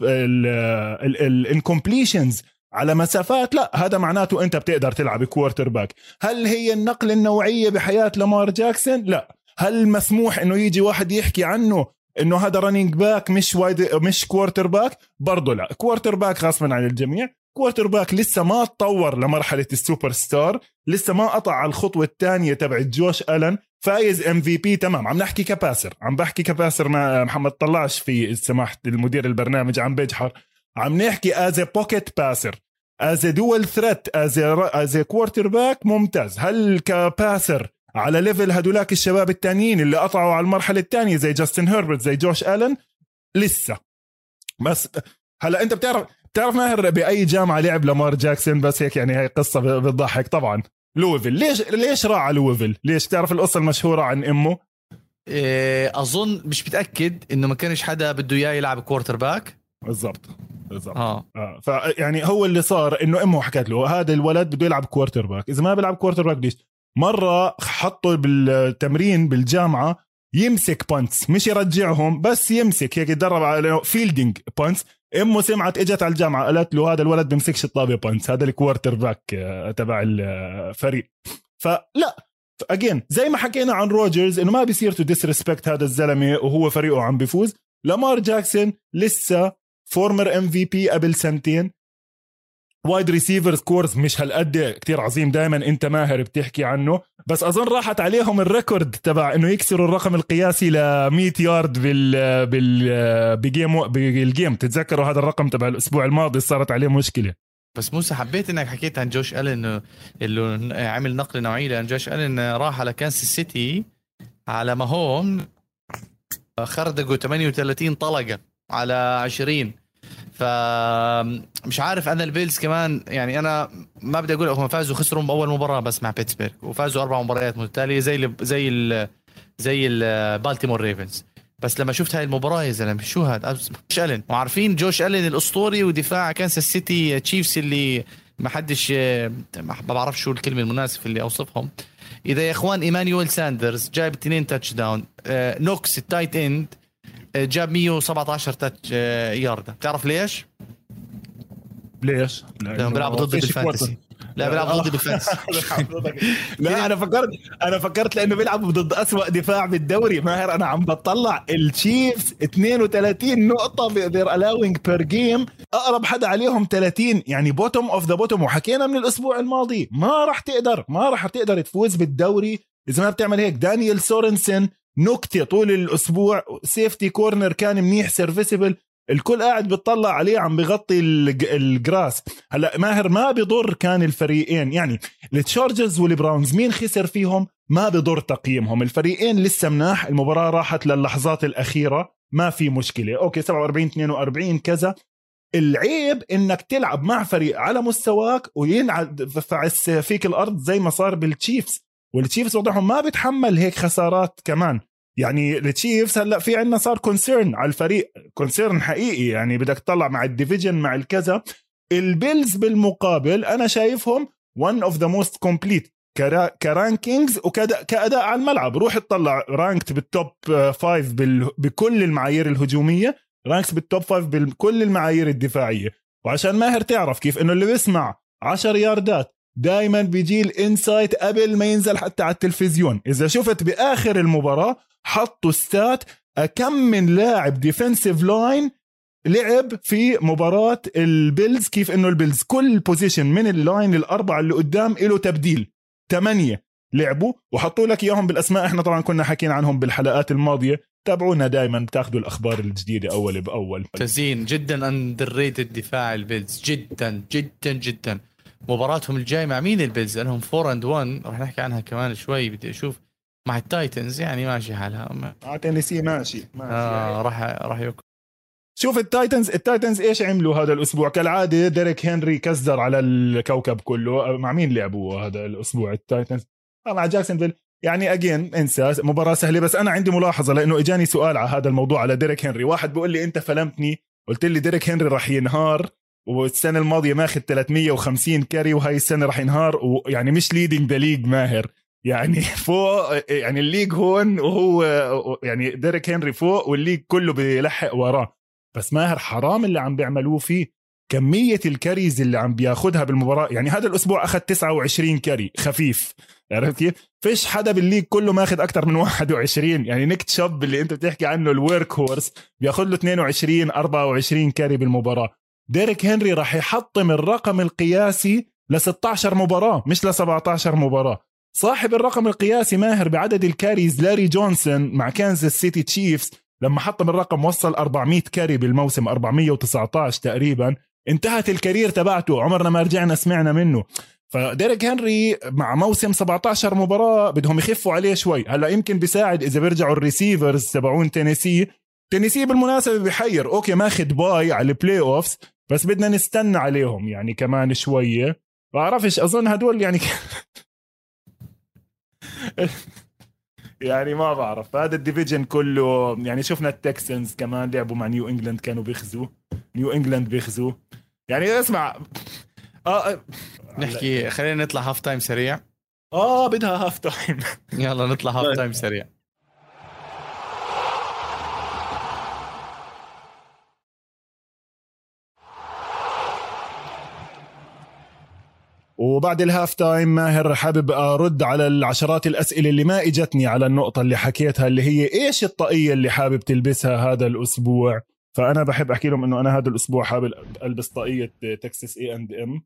[SPEAKER 2] ال incompletions على مسافات لا هذا معناته أنت بتقدر تلعب quarterback هل هي النقله النوعية بحياة لامار جاكسون؟ لا. هل مسموح إنه يجي واحد يحكي عنه إنه هذا running back مش wide مش quarterback برضه لا. quarterback غصبا عن الجميع. quarterback لسه ما تطور لمرحلة السوبر ستار لسه ما قطع على الخطوة الثانية تبعت جوش ألن فايز MVP تمام. عم نحكي ك passer. عم بحكي ك passer ما محمد طلعش في سمحت المدير البرنامج عم بجحر عم نحكي as pocket passer as dual threat as as quarterback ممتاز. هل ك passer على level هدولاك الشباب التانيين اللي قطعوا على المرحلة الثانية زي جاستن هيربرت زي جوش الن لسه. بس هلا أنت بتعرف بتعرف ماهر بأي جامعة لعب لامار جاكسون؟ بس هيك يعني هي قصة بتضحك. طبعا. لويفل ليش ليش راح على لويفل ليش؟ تعرف القصة المشهورة عن أمه؟
[SPEAKER 1] إيه أظن مش متأكد إنه ما كانش حدا بده إياه يلعب quarterback
[SPEAKER 2] بالضبط. بالضبط. آه, آه. فيعني هو اللي صار إنه أمه حكت له هذا الولد بده يلعب quarterback إذا ما بيلعب quarterback ليش؟ مرة حطه بالتمرين بالجامعة يمسك punts مش يرجعهم بس يمسك هيك يتدرب على fielding punts أمه سمعت إجت على الجامعة قالت له هذا الولد بيمسكش الطابة punts هذا ال quarterback آه، تبع الفريق فلا again زي ما حكينا عن روجرز إنه ما بيصير to disrespect هذا الزلمة وهو فريقه عم بيفوز لامار جاكسون لسه former MVP قبل سنتين. wide receivers corps مش هالقد كتير عظيم دائما إنت ماهر بتحكي عنه. بس أظن راحت عليهم ال record تبع إنه يكسروا الرقم القياسي ل 100 يارد بال بال ب game بال game. تتذكروا هذا الرقم تبع الأسبوع الماضي؟ صارت عليه مشكلة.
[SPEAKER 1] بس موسى حبيت إنك حكيت عن جوش الن إنه عمل نقله نوعية لأن جوش الن راح على كانساس سيتي على ما هون خردقوا 38 طلقة على 20 فمش عارف أنا البيلز كمان يعني أنا ما بدي أقول هم فازوا خسروا باول مباراة بس مع بيتسبرغ وفازوا أربع مباريات متتالية زي ال زي ال زي البالتيمور ريفنز. بس لما شفت هاي المباراة يا زلمة شو هذا جوش الن وعارفين جوش الن الأسطوري ودفاع كانساس سيتي تشيفز اللي ما حدش ما بعرف شو الكلمة المناسبة اللي أوصفهم. إذا يا إخوان إيمانويل ساندرز جايب اثنين touchdown نوكس ال tight end جاب 117 touch يارده بتعرف ليش؟
[SPEAKER 2] ليش؟
[SPEAKER 1] لانهم بيلعبوا ضد بال fantasy. لا بيلعب ضد بال fantasy.
[SPEAKER 2] لا أنا فكرت أنا فكرت لأنه بيلعبوا ضد أسوأ دفاع بالدوري. ماهر أنا عم بطلع التشيفز 32 نقطة they're allowing per game أقرب حدا عليهم 30 يعني bottom of the bottom وحكينا من الأسبوع الماضي ما راح تقدر ما راح تقدر تفوز بالدوري إذا ما بتعمل هيك. دانيال سورنسن نكتة طول الأسبوع. safety corner كان منيح serviceable الكل قاعد بيطلع عليه عم بغطي ال grass هلا ماهر ما بضر كان الفريقين. يعني التشارجرز والبراونز مين خسر فيهم؟ ما بضر تقييمهم. الفريقين لسه مناح المباراة راحت للحظات الأخيرة. ما في مشكلة. okay 47 42 كذا. العيب إنك تلعب مع فريق على مستواك وينعد فيك الأرض زي ما صار بالتشيفز والتشيفز وضعهم ما بتحمل هيك خسارات كمان. يعني التشيفز هلأ في عندنا صار concern على الفريق concern حقيقي. يعني بدك تطلع مع ال division مع الكذا. البيلز بالمقابل أنا شايفهم one of the most complete ك rankings وكأداء على الملعب. روح اطلع ranked بال top five بكل المعايير الهجومية. ranks بال top five بكل المعايير الدفاعية. وعشان ماهر تعرف كيف إنه اللي بيسمع 10 ياردات دائما بيجي ال insight قبل ما ينزل حتى على التلفزيون. إذا شفت بآخر المباراة حطوا stats كم من لاعب defensive line لعب في مباراة البيلز؟ كيف إنه البيلز؟ كل position من ال line الأربعة اللي قدام له تبديل. ثمانية لعبوا وحطوا لك إياهم بالأسماء. إحنا طبعا كنا حاكين عنهم بالحلقات الماضية. تابعونا دائما بتاخذوا الأخبار الجديدة أول بأول.
[SPEAKER 1] تزين جدا underrated دفاع البيلز. جدا جدا جدا. مباراتهم الجاي مع مين البيلز؟ لأنهم 4 and 1 راح نحكي عنها كمان شوي. بدي أشوف مع التايتنز. يعني ماشي حالها.
[SPEAKER 2] مع تينيسي ماشي ماشي.
[SPEAKER 1] آه راح راح يك
[SPEAKER 2] شوف التايتنز التايتنز إيش عملوا هذا الأسبوع؟ كالعادة ديريك هنري كزر على الكوكب كله. مع مين لعبوا هذا الأسبوع التايتنز؟ آه مع جاكسونفيل. يعني again انسى. مباراة سهلة بس أنا عندي ملاحظة لأنه إجاني سؤال على هذا الموضوع على ديريك هنري. واحد بيقول لي أنت فلمتني. قلت لي ديريك هنري راح ينهار. والسنة الماضية ماخذ 350 carry وهاي السنة راح ينهار ويعني مش leading the league ماهر. يعني فوق يعني ال league هون وهو يعني ديريك هنري فوق وال league كله بيلحق وراه. بس ماهر حرام اللي عم بيعملوه فيه. كمية ال carries اللي عم بياخدها بالمباراة يعني هذا الأسبوع أخذ 29 carry خفيف. عرفت كيف؟ فيش حدا بال league كله ماخذ أكثر من 21 يعني نيك شاب اللي أنت بتحكي عنه ال workhorse بياخذ له 22 24 carry بالمباراة. ديريك هنري راح يحطم الرقم القياسي ل 16 مباراة مش ل 17 مباراة. صاحب الرقم القياسي ماهر بعدد ال carries لاري جونسون مع كانزاس سيتي تشيفز لما حطم الرقم وصل 400 carry بالموسم 419 تقريبا. انتهت ال career تبعته عمرنا ما رجعنا سمعنا منه. فديريك هنري مع موسم 17 مباراة بدهم يخفوا عليه شوي. هلأ يمكن بيساعد إذا بيرجعوا ال receivers تبعون تينيسي. تينيسي بالمناسبة بحير okay ماخذ bye على ال playoffs بس بدنا نستنى عليهم يعني كمان شوية. بعرفش أظن هدول يعني يعني ما بعرف. هذا ال division كله يعني شفنا التكسنز كمان لعبوا مع نيو إنجلاند كانوا بيخزوا. نيو إنجلاند بيخزوا. يعني اسمع
[SPEAKER 1] آه, آه. نحكي خلينا نطلع half time سريع.
[SPEAKER 2] آه بدها half time
[SPEAKER 1] يلا نطلع half time سريع.
[SPEAKER 2] وبعد ال half time ماهر حابب أرد على العشرات الأسئلة اللي ما إجتني على النقطة اللي حكيتها اللي هي إيش الطاقية اللي حابب تلبسها هذا الأسبوع؟ فأنا بحب أحكي لهم إنه أنا هذا الأسبوع حابب ألبس طاقية Texas A&M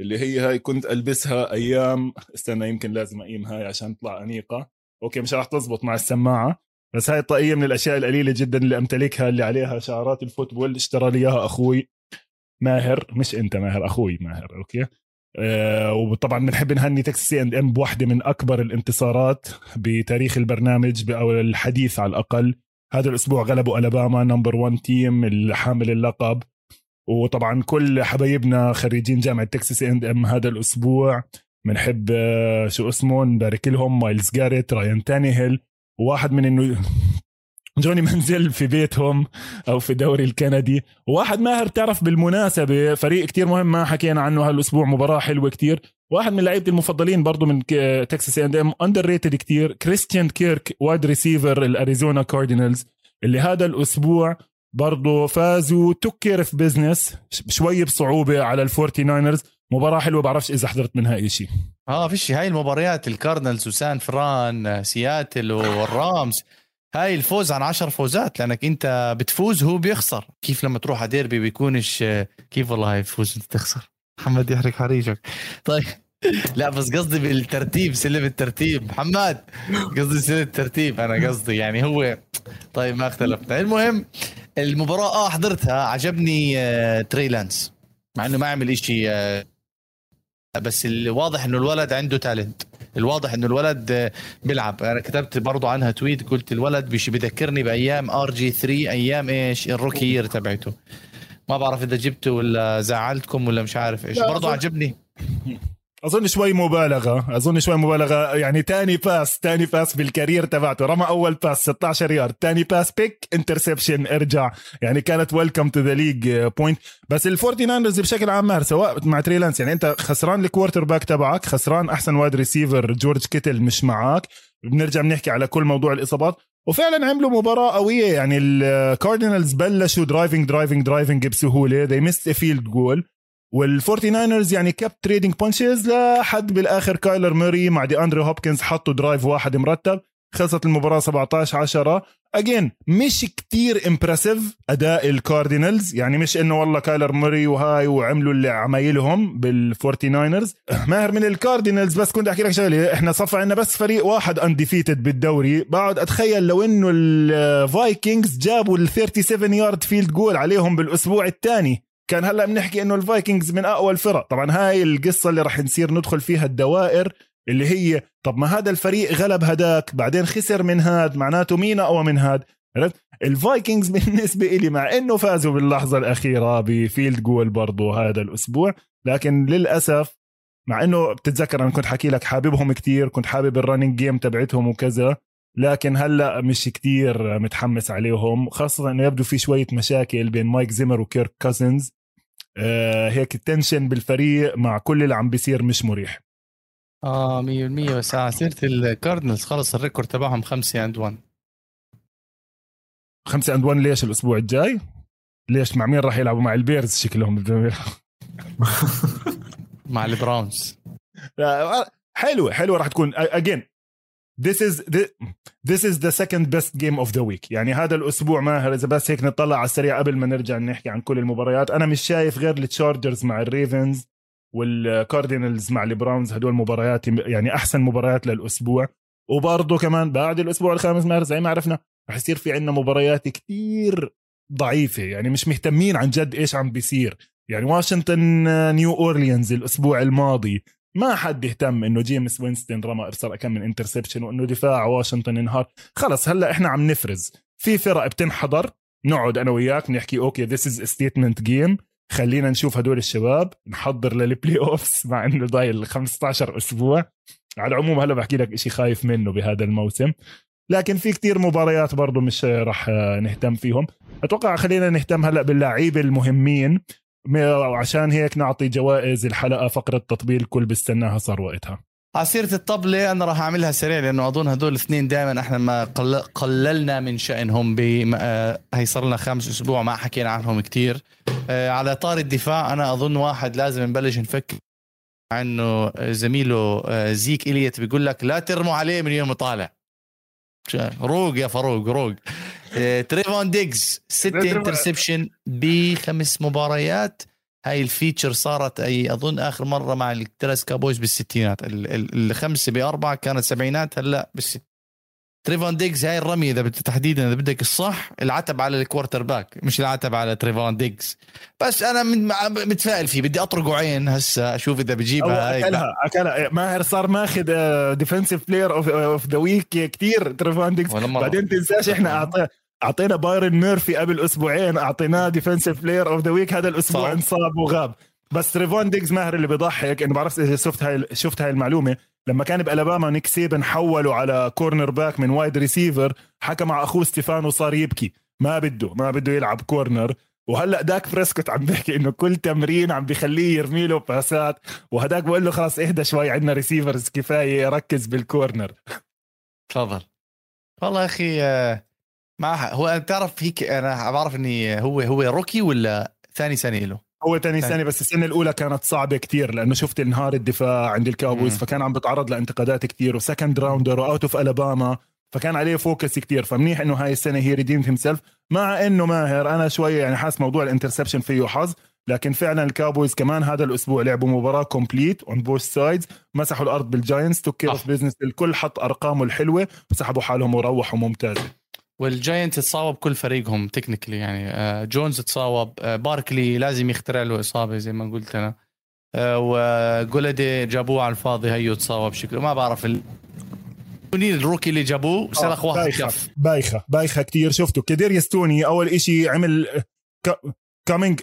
[SPEAKER 2] اللي هي هاي كنت ألبسها أيام استنى يمكن لازم أقيم هاي عشان تطلع أنيقة. okay مش راح تزبط مع السماعة بس هاي الطاقية من الأشياء القليلة جدا اللي أمتلكها اللي عليها شعارات ال football اشترى لي إياها أخوي ماهر مش أنت ماهر أخوي ماهر okay؟ آه وطبعا بنحب نهني Texas A&M بواحدة من أكبر الانتصارات بتاريخ البرنامج أو الحديث على الأقل. هذا الأسبوع غلبوا ألاباما number 1 team الحامل اللقب. وطبعا كل حبايبنا خريجين جامعة Texas A&M هذا الأسبوع. بنحب آه، شو اسمه نبارك لهم مايلز جاريت رايان تانيهيل. وواحد من انه جوني منزل في بيتهم أو في الدوري الكندي. وواحد ماهر تعرف بالمناسبة فريق كتير مهم ما حكينا عنه هالأسبوع مباراة حلوة كتير. واحد من لعيبتي المفضلين برضه من تكساس اي اند ام underrated كتير كريستيان كيرك wide receiver الأريزونا كاردينالز اللي هذا الأسبوع برضه فازوا took care of business شوي بصعوبة على الفورتي ناينرز مباراة حلوة بعرفش إذا حضرت منها إشي
[SPEAKER 1] آه فيش هاي المباريات الكاردنالز وسان فران سياتل والرامز. هاي الفوز عن عشر فوزات لأنك أنت بتفوز هو بيخسر. كيف لما تروح على ديربي بيكونش كيف والله هاي تفوز أنت تخسر. محمد يحرق حريجك طيب. لا بس قصدي بالترتيب سلم الترتيب. محمد قصدي سلم الترتيب. أنا قصدي يعني هو طيب ما اختلفنا. المهم المباراة آه حضرتها. عجبني آه تري لانس. مع إنه ما عمل إشي آه بس الواضح إنه الولد عنده talent الواضح إنه الولد بيلعب. أنا كتبت برضو عنها tweet قلت الولد بيش بذكرني بأيام RG3 أيام إيش؟ ال rookie year تبعته. ما بعرف إذا جبته ولا زعلتكم ولا مش عارف إيش. برضو عجبني.
[SPEAKER 2] أظن شوي مبالغة أظن شوي مبالغة. يعني تاني pass تاني pass بال career تبعته. رمى أول pass 16 يارد. تاني pass pick interception ارجع. يعني كانت welcome to the league point بس الفورتي ناينرز بشكل عام مار سواء مع تريلانس يعني أنت خسران ال quarterback تبعك خسران أحسن wide receiver جورج كيتل مش معك بنرجع بنحكي على كل موضوع الإصابات. وفعلا عملوا مباراة قوية. يعني الكاردينالز بلشوا driving driving driving بسهولة. They a field goal. والفورتي ناينرز يعني kept trading punches لحد بالآخر كايلر موري مع دي أندري هوبكنز حطوا drive واحد مرتب خلصت المباراة 17 10 again مش كتير impressive أداء الكاردينالز يعني مش إنه والله كايلر موري وهاي وعملوا اللي عمايلهم بالفورتي ناينرز ماهر من الكاردينالز بس كنت أحكي لك شغلة إحنا صفى عنا بس فريق واحد undefeated بالدوري. بقعد أتخيل لو إنه الفايكنجز جابوا ال 37 yard field goal عليهم بالأسبوع الثاني. كان هلا بنحكي إنه الفايكنجز من أقوى الفرق. طبعا هاي القصة اللي راح نصير ندخل فيها الدوائر اللي هي طب ما هذا الفريق غلب هداك بعدين خسر من هاد معناته مين أقوى من هاد؟ عرفت؟ الفايكنجز بالنسبة لي مع إنه فازوا باللحظة الأخيرة ب field goal برضو هذا الأسبوع لكن للأسف مع إنه بتتذكر أنا كنت حكي لك حاببهم كتير كنت حابب ال running game تبعتهم وكذا لكن هلا مش كتير متحمس عليهم خاصة إنه يبدو في شوية مشاكل بين مايك زيمر وكيرك كازنز هيك ال tension بالفريق مع كل اللي عم بيصير مش مريح.
[SPEAKER 1] آه 100% بس على سيرة الكاردنالز خلص ال record تبعهم 5 and 1
[SPEAKER 2] 5 and 1 ليش الأسبوع الجاي؟ ليش مع مين راح يلعبوا؟ مع البيرز شكلهم.
[SPEAKER 1] مع البراونز.
[SPEAKER 2] حلوة حلوة راح تكون. again this is the, this is the second best game of the week. يعني هذا الأسبوع ماهر إذا بس هيك نطلع على السريع قبل ما نرجع نحكي عن كل المباريات. أنا مش شايف غير التشارجرز مع الريفنز والكاردينالز مع البراونز. هدول مباريات يعني أحسن مباريات للأسبوع. وبرضه كمان بعد الأسبوع الخامس ماهر زي ما عرفنا رح يصير في عندنا مباريات كتير ضعيفة. يعني مش مهتمين عن جد إيش عم بيصير. يعني واشنطن نيو اورليانز الأسبوع الماضي ما حد يهتم إنه جيمس وينستون رمى ارسل كم من interception وإنه دفاع واشنطن انهار. خلص هلأ إحنا عم نفرز. في فرق بتنحضر. نقعد أنا وياك نحكي okay this is statement game خلينا نشوف هدول الشباب. نحضر لل playoffs مع إنه ضايل 15 أسبوع. على العموم هلأ بحكي لك شيء خايف منه بهذا الموسم. لكن في كتير مباريات برضه مش رح نهتم فيهم. أتوقع خلينا نهتم هلأ باللاعبين المهمين. وعشان هيك نعطي جوائز الحلقة فقرة تطبيل الكل بيستناها صار وقتها.
[SPEAKER 1] على سيره الطبلة أنا راح أعملها سريع لأنه أظن هدول الاثنين دائما إحنا ما قللنا من شأنهم ب هي صار لنا خامس أسبوع ما حكينا عنهم كثير على طار الدفاع أنا أظن واحد لازم نبلش نفكر عنه زميله زيك اليوت بيقول لك لا ترموا عليه من يوم طالع. روق يا فاروق روق. تريفون ديجز ست interception بخمس مباريات. هاي ال feature صارت أي أظن آخر مرة مع الترس كابويز بالستينات. الخمسة بأربعة كانت سبعينات هلأ بالست. تريفون ديجز هاي الرميه إذا تحديدا إذا بدك الصح العتب على ال quarterback مش العتب على تريفون ديجز. بس أنا متفائل فيه بدي أطرقه عين هسه أشوف إذا بجيبها
[SPEAKER 2] هاي. أكلها أكلها. ماهر صار ماخذ defensive player of the week كثير تريفون ديجز. بعدين تنساش إحنا اعطينا أعطينا بايرن ميرفي قبل أسبوعين أعطيناه defensive player of the week هذا الأسبوع انصاب وغاب. بس تريفون ديجز ماهر اللي بيضحك إنه بعرف إذا شفت هاي شفت هاي المعلومة. لما كان بألاباما نيك سيبن حولوا على cornerback من wide receiver حكى مع أخوه ستيفانو صار يبكي. ما بده ما بده يلعب corner وهلأ داك بريسكوت عم بيحكي إنه كل تمرين عم بخليه يرمي له باسات وهداك بقول له خلاص إهدى شوي عندنا receivers كفاية ركز بال corner
[SPEAKER 1] تفضل. والله يا أخي ما هو بتعرف هيك أنا بعرف إني هو هو rookie ولا ثاني سنه له؟
[SPEAKER 2] هو تاني سنه بس السنة الأولى كانت صعبة كتير لأنه شفت انهار الدفاع عند الكاوبويز فكان عم بتعرض لانتقادات كتير و second rounder و out of ألاباما فكان عليه focus كتير فمنيح إنه هاي السنة هي redeem himself مع إنه ماهر أنا شوية يعني حاس موضوع ال interception فيه حظ لكن فعلا الكاوبويز كمان هذا الأسبوع لعبوا مباراة complete on both sides مسحوا الأرض بالجاينتس took care of business الكل حط أرقامه الحلوة وسحبوا حالهم وروحوا ممتازة.
[SPEAKER 1] والجاينت تصاوب كل فريقهم technically يعني آه، جونز تصاوب آه، باركلي لازم يخترع له إصابة زي ما قلت أنا. آه، وجولدي جابوه على الفاضي هيو تصاوب شكله. ما بعرف ال... ال rookie اللي جابوه سلخ واحد
[SPEAKER 2] بايخة كف. بايخة بايخة كثير شفته كداريوس توني أول إشي عمل coming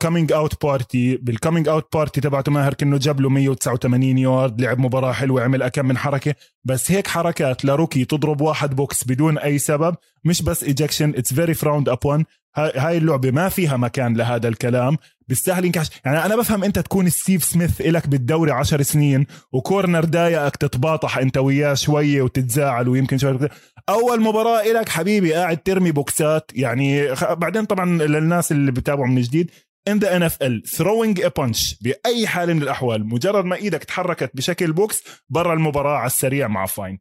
[SPEAKER 2] coming out party بال coming out party تبعته ماهر كانه جاب له 189 يارد لعب مباراة حلوة عمل كم من حركة. بس هيك حركات ل rookie تضرب واحد بوكس بدون أي سبب. مش بس ejection it's very frowned upon هاي اللعبة ما فيها مكان لهذا الكلام. بيستاهل ينكش يعني أنا بفهم أنت تكون ستيف سميث إلك بالدوري عشر سنين و corner ضايقك تتباطح أنت وياه شوية وتتزاعل ويمكن شوية. أول مباراة إلك حبيبي قاعد ترمي بوكسات. يعني بعدين طبعا للناس اللي بتابعوا من جديد in the NFL throwing a punch بأي حال من الأحوال. مجرد ما إيدك تحركت بشكل بوكس برا المباراة على السريع مع fine.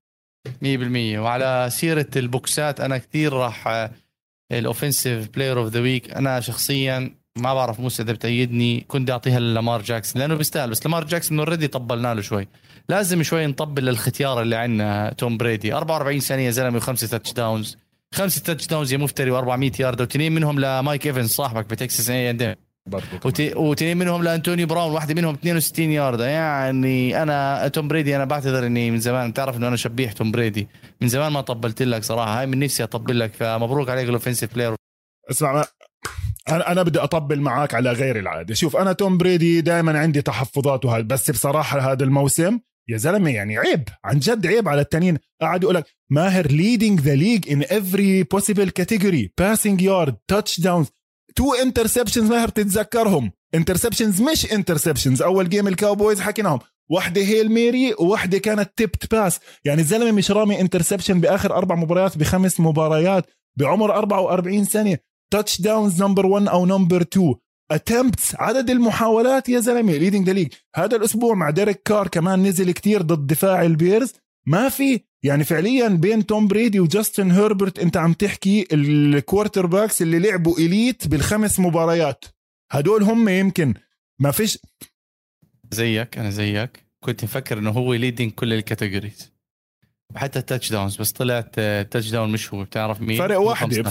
[SPEAKER 1] 100% وعلى سيرة البوكسات أنا كثير راح ال offensive player of the week أنا شخصيا ما بعرف موسى إذا بتأيدني كنت أعطيها للامار جاكسون لأنه بيستاهل بس لامار جاكسون already طبلنا له شوي. لازم شوي نطبل للختيار اللي عندنا توم بريدي. 44 سنه يا زلمة وخمسة touchdowns خمسة touchdowns يا مفتري و400 يارد واثنين منهم لمايك إيفنز صاحبك بتكساس اي اند واثنين منهم لانتوني براون واحدة منهم 62 يارد يعني أنا توم بريدي أنا بعتذر إني من زمان بتعرف إنه أنا شبيح توم بريدي. من زمان ما طبلت لك صراحة. هاي من نفسي أطبل لك فمبروك عليك ال offensive
[SPEAKER 2] player اسمع أنا بدي أطبل معك على غير العادة. شوف أنا توم بريدي دائما عندي تحفظات وهذا بس بصراحة هذا الموسم يا زلمة يعني عيب عن جد عيب على التانيين قاعد يقول لك ماهر leading the league in every possible category passing yard touchdowns two interceptions ماهر تتذكرهم interceptions مش interceptions أول game الكاوبويز حكيناهم. واحدة Hail Mary وواحدة كانت tipped pass يعني الزلمة مش رامي interception بآخر أربع مباريات بخمس مباريات بعمر 44 سنة. touchdowns number 1 أو number 2 attempts عدد المحاولات يا زلمة. leading the league هذا الأسبوع مع ديريك كار كمان نزل كتير ضد دفاع البيرز. ما في يعني فعليا بين توم بريدي وجاستن هيربرت أنت عم تحكي ال quarterbacks اللي لعبوا elite بالخمس مباريات. هدول هم يمكن. ما فيش.
[SPEAKER 1] زيك أنا زيك. كنت مفكر إنه هو leading كل ال categories حتى ال touchdowns بس طلعت ال touchdown مش هو بتعرف مين؟
[SPEAKER 2] فرق واحدة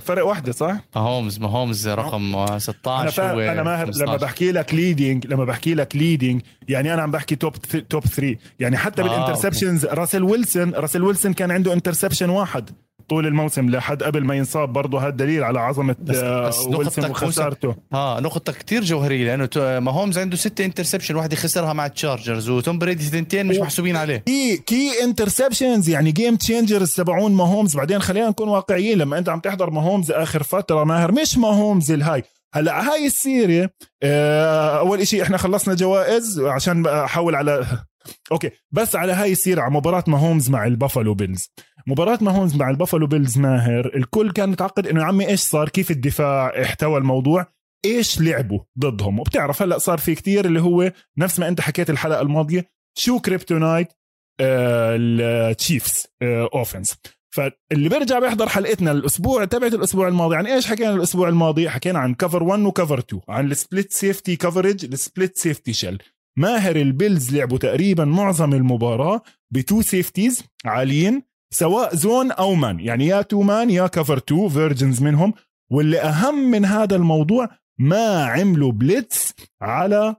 [SPEAKER 2] فرق واحدة صح؟
[SPEAKER 1] هومز ماهومز رقم 16
[SPEAKER 2] أنا, هو أنا ماهر لما بحكي لك leading لما بحكي لك leading يعني أنا عم بحكي top top 3 يعني حتى آه بال interceptions راسل ويلسون راسل ويلسون كان عنده interception واحد. طول الموسم لحد قبل ما ينصاب برضه هذا دليل على عظمة بس آه، بس ويلسون وخسارته
[SPEAKER 1] آه نقطة كتير جوهرية لأنه ماهومز عنده ستة interception واحدة خسرها مع التشارجرز وتوم بريدي ثنتين مش محسوبين عليه.
[SPEAKER 2] كي كي interceptions يعني game changers تبعون ماهومز بعدين خلينا نكون واقعيين لما أنت عم تحضر ماهومز آخر فترة ماهر مش ماهومز الهاي. هلأ هاي السيرة آه، أول إشي إحنا خلصنا جوائز عشان أحول على okay بس على هاي السيرة على مباراة ماهومز مع البافالو بيلز. مباراة ماهومز مع البافالو بيلز ماهر الكل كان متعقد إنه يا عمي إيش صار؟ كيف الدفاع احتوى الموضوع؟ إيش لعبوا ضدهم؟ وبتعرف هلأ صار في كتير اللي هو نفس ما أنت حكيت الحلقة الماضية شو kryptonite آه التشيفز آه offense فاللي بيرجع بيحضر حلقتنا الأسبوع تبعت الأسبوع الماضي عن إيش حكينا الأسبوع الماضي؟ حكينا عن cover 1 و cover 2 عن ال split safety coverage ال split safety shell ماهر البيلز لعبوا تقريبا معظم المباراة ب two safeties عاليين سواء zone أو man يعني يا two man يا cover two versions منهم واللي أهم من هذا الموضوع ما عملوا blitz على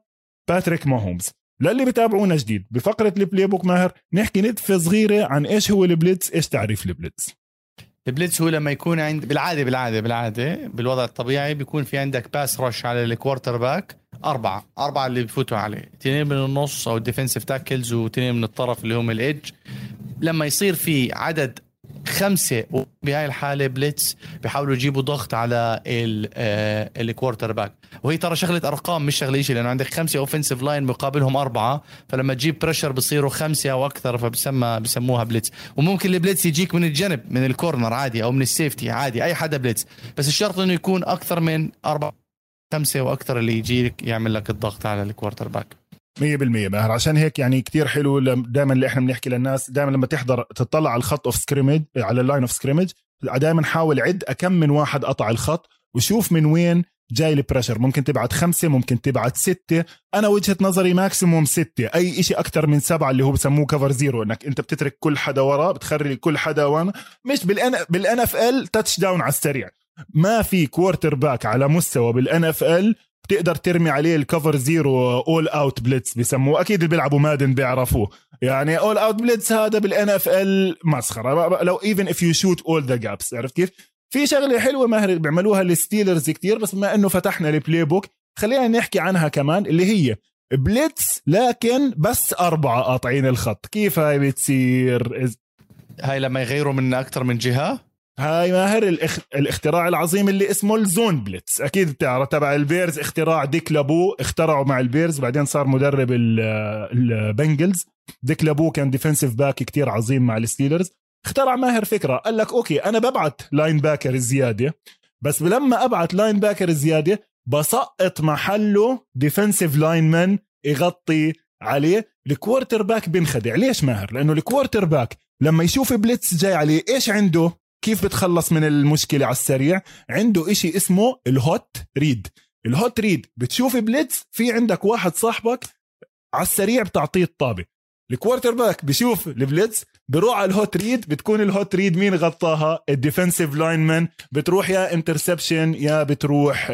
[SPEAKER 2] باتريك ماهومز. للي بتابعونا جديد بفقرة ال playbook ماهر نحكي نتفة صغيرة عن إيش هو ال blitz إيش تعريف ال
[SPEAKER 1] blitz. ال blitz هو لما يكون عند بالعاده بالعاده بالعادة بالوضع الطبيعي بيكون في عندك pass rush على ال quarterback أربعة. أربعة اللي بفوتوا عليه. اثنين من النص أو ال defensive tackles واثنين من الطرف اللي هم ال edge لما يصير في عدد خمسة بهاي الحالة blitz بيحاولوا يجيبوا ضغط على ال quarterback وهي ترى شغلة أرقام مش شغلة شيء لأنه عندك خمسة offensive line مقابلهم أربعة فلما تجيب pressure بصيروا خمسة أو أكثر فبسمى بسموها blitz. وممكن ال blitz يجيك من الجنب من ال corner عادي أو من ال safety عادي أي حدا blitz. بس الشرط إنه يكون أكثر من أربعة خمسة وأكثر اللي يجيك يعمل لك الضغط على ال quarterback
[SPEAKER 2] 100% ماهر عشان هيك يعني كتير حلو دائما اللي إحنا بنحكي للناس دائما لما تحضر تطلع على الخط of scrimmage على ال line of scrimmage دائما حاول عد كم من واحد قطع الخط وشوف من وين جاي ال pressure ممكن تبعت خمسة ممكن تبعت ستة. أنا وجهة نظري maximum ستة. أي إشي أكتر من سبعة اللي هو بسموه cover zero إنك أنت بتترك كل حدا ورا بتخلي كل حدا وأنا مش بال N بال NFL touchdown على السريع. ما في quarterback على مستوى بال NFL بتقدر ترمي عليه ال cover zero all out blitz بسموه. أكيد اللي بيلعبوا مادن بيعرفوه. يعني all out blitz هذا بال NFL مسخره لو even if you shoot all the gaps عرفت كيف؟ في شغلة حلوة ماهر بيعملوها الستيلرز كتير بس بما إنه فتحنا ال playbook خلينا نحكي عنها كمان اللي هي blitz لكن بس أربعة قاطعين الخط. كيف هاي بتصير؟
[SPEAKER 1] هاي لما يغيروا من أكثر من جهة؟
[SPEAKER 2] هاي ماهر الاخ... الاختراع العظيم اللي اسمه ال zone blitz أكيد بتعرف تبع البيرز اختراع ديك لابو اخترعوا مع البيرز بعدين صار مدرب البنجلز. ديك لابو كان defensive back كتير عظيم مع الستيلرز. اخترع ماهر فكرة قال لك okay أنا ببعت linebacker زياده بس لما أبعت linebacker زياده بسقط محله defensive lineman يغطي عليه. ال quarterback بنخدع ليش ماهر؟ لأنه ال quarterback لما يشوف blitz جاي عليه إيش عنده؟ كيف بتخلص من المشكلة على السريع؟ عنده إشي اسمه ال hot read. ال hot read بتشوف blitz في عندك واحد صاحبك على السريع بتعطيه الطابة. ال quarterback بشوف ال blitz بروح على ال hot read بتكون ال hot read مين غطاها؟ ال defensive lineman. بتروح يا interception يا بتروح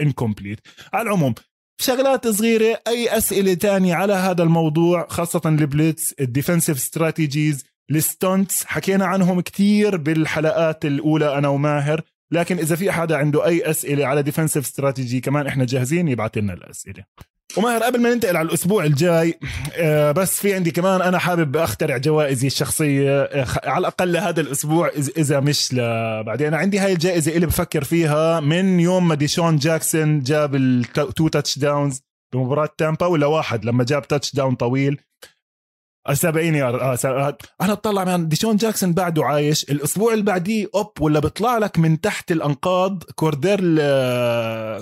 [SPEAKER 2] incomplete آه على العموم شغلات صغيرة أي أسئلة تانية على هذا الموضوع خاصة ال blitz ال defensive strategies ال stunts حكينا عنهم كتير بالحلقات الأولى أنا وماهر لكن إذا في حدا عنده أي أسئلة على defensive strategy كمان إحنا جاهزين يبعث لنا الأسئلة. وماهر قبل ما ننتقل على الأسبوع الجاي آه، بس في عندي كمان أنا حابب أخترع جوائزي الشخصية آه، على الأقل لهذا الأسبوع إذا مش بعدين أنا عندي هاي الجائزة اللي بفكر فيها من يوم ما ديشون جاكسون جاب ال two touchdowns بمباراة تامبا ولا واحد لما جاب touchdown طويل. 70 يارد آه, آه، أنا اطلع من ديشون جاكسون بعده عايش. الأسبوع اللي بعديه oop ولا بيطلع لك من تحت الأنقاض كورديل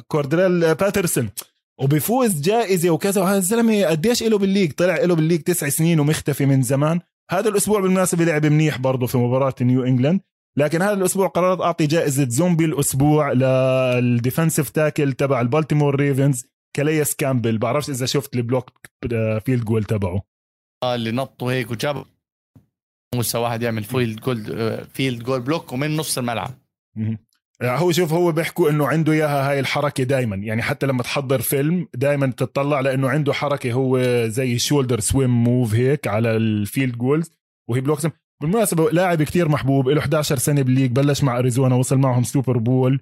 [SPEAKER 2] كورديل باترسون. وبيفوز جائزة وكذا. وهذا الزلمة قديش له بال league طلع له بال league تسع سنين ومختفي من زمان. هذا الأسبوع بالمناسبة لعب منيح برضه في مباراة نيو إنجلاند. لكن هذا الأسبوع قررت أعطي جائزة زومبي الأسبوع لل defensive tackle تبع البالتيمور ريفنز كاليس كامبل. بعرفش إذا شفت ال block field goal
[SPEAKER 1] تبعه. اللي نطوا هيك وجاب موسى واحد يعمل field goal field goal block ومن نص الملعب.
[SPEAKER 2] يعني هو شوف هو بيحكوا إنه عنده إياها هاي الحركة دائما يعني حتى لما تحضر فيلم دائما تطلع لإنه عنده حركة هو زي shoulder swim move هيك على ال field goals وهي blocks بالمناسبة لاعب كتير محبوب له 11 سنة بال league بلش مع أريزونا وصل معهم Super Bowl.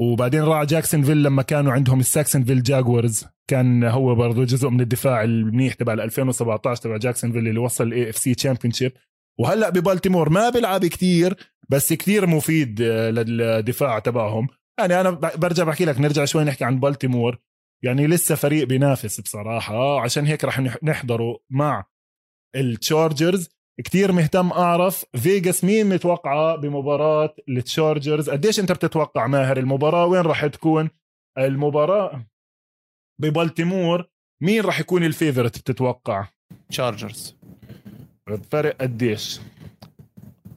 [SPEAKER 2] وبعدين راح جاكسونفيل لما كانوا عندهم الساكسونفيل جاكوارز. كان هو برضه جزء من الدفاع المنيح تبع 2017 تبع جاكسونفيل اللي وصل ال AFC championship وهلأ ببالتيمور ما بيلعب كتير بس كثير مفيد آه، للدفاع تبعهم. يعني أنا برجع بحكي لك نرجع شوي نحكي عن بالتيمور. يعني لسه فريق بينافس بصراحة عشان هيك رح نحضره مع التشارجرز كتير مهتم أعرف. فيغاس مين متوقعة بمباراة التشارجرز؟ قديش أنت بتتوقع ماهر؟ المباراة وين راح تكون؟ المباراة ببالتيمور. مين راح يكون ال favorite بتتوقع؟
[SPEAKER 1] تشارجرز.
[SPEAKER 2] فرق قديش؟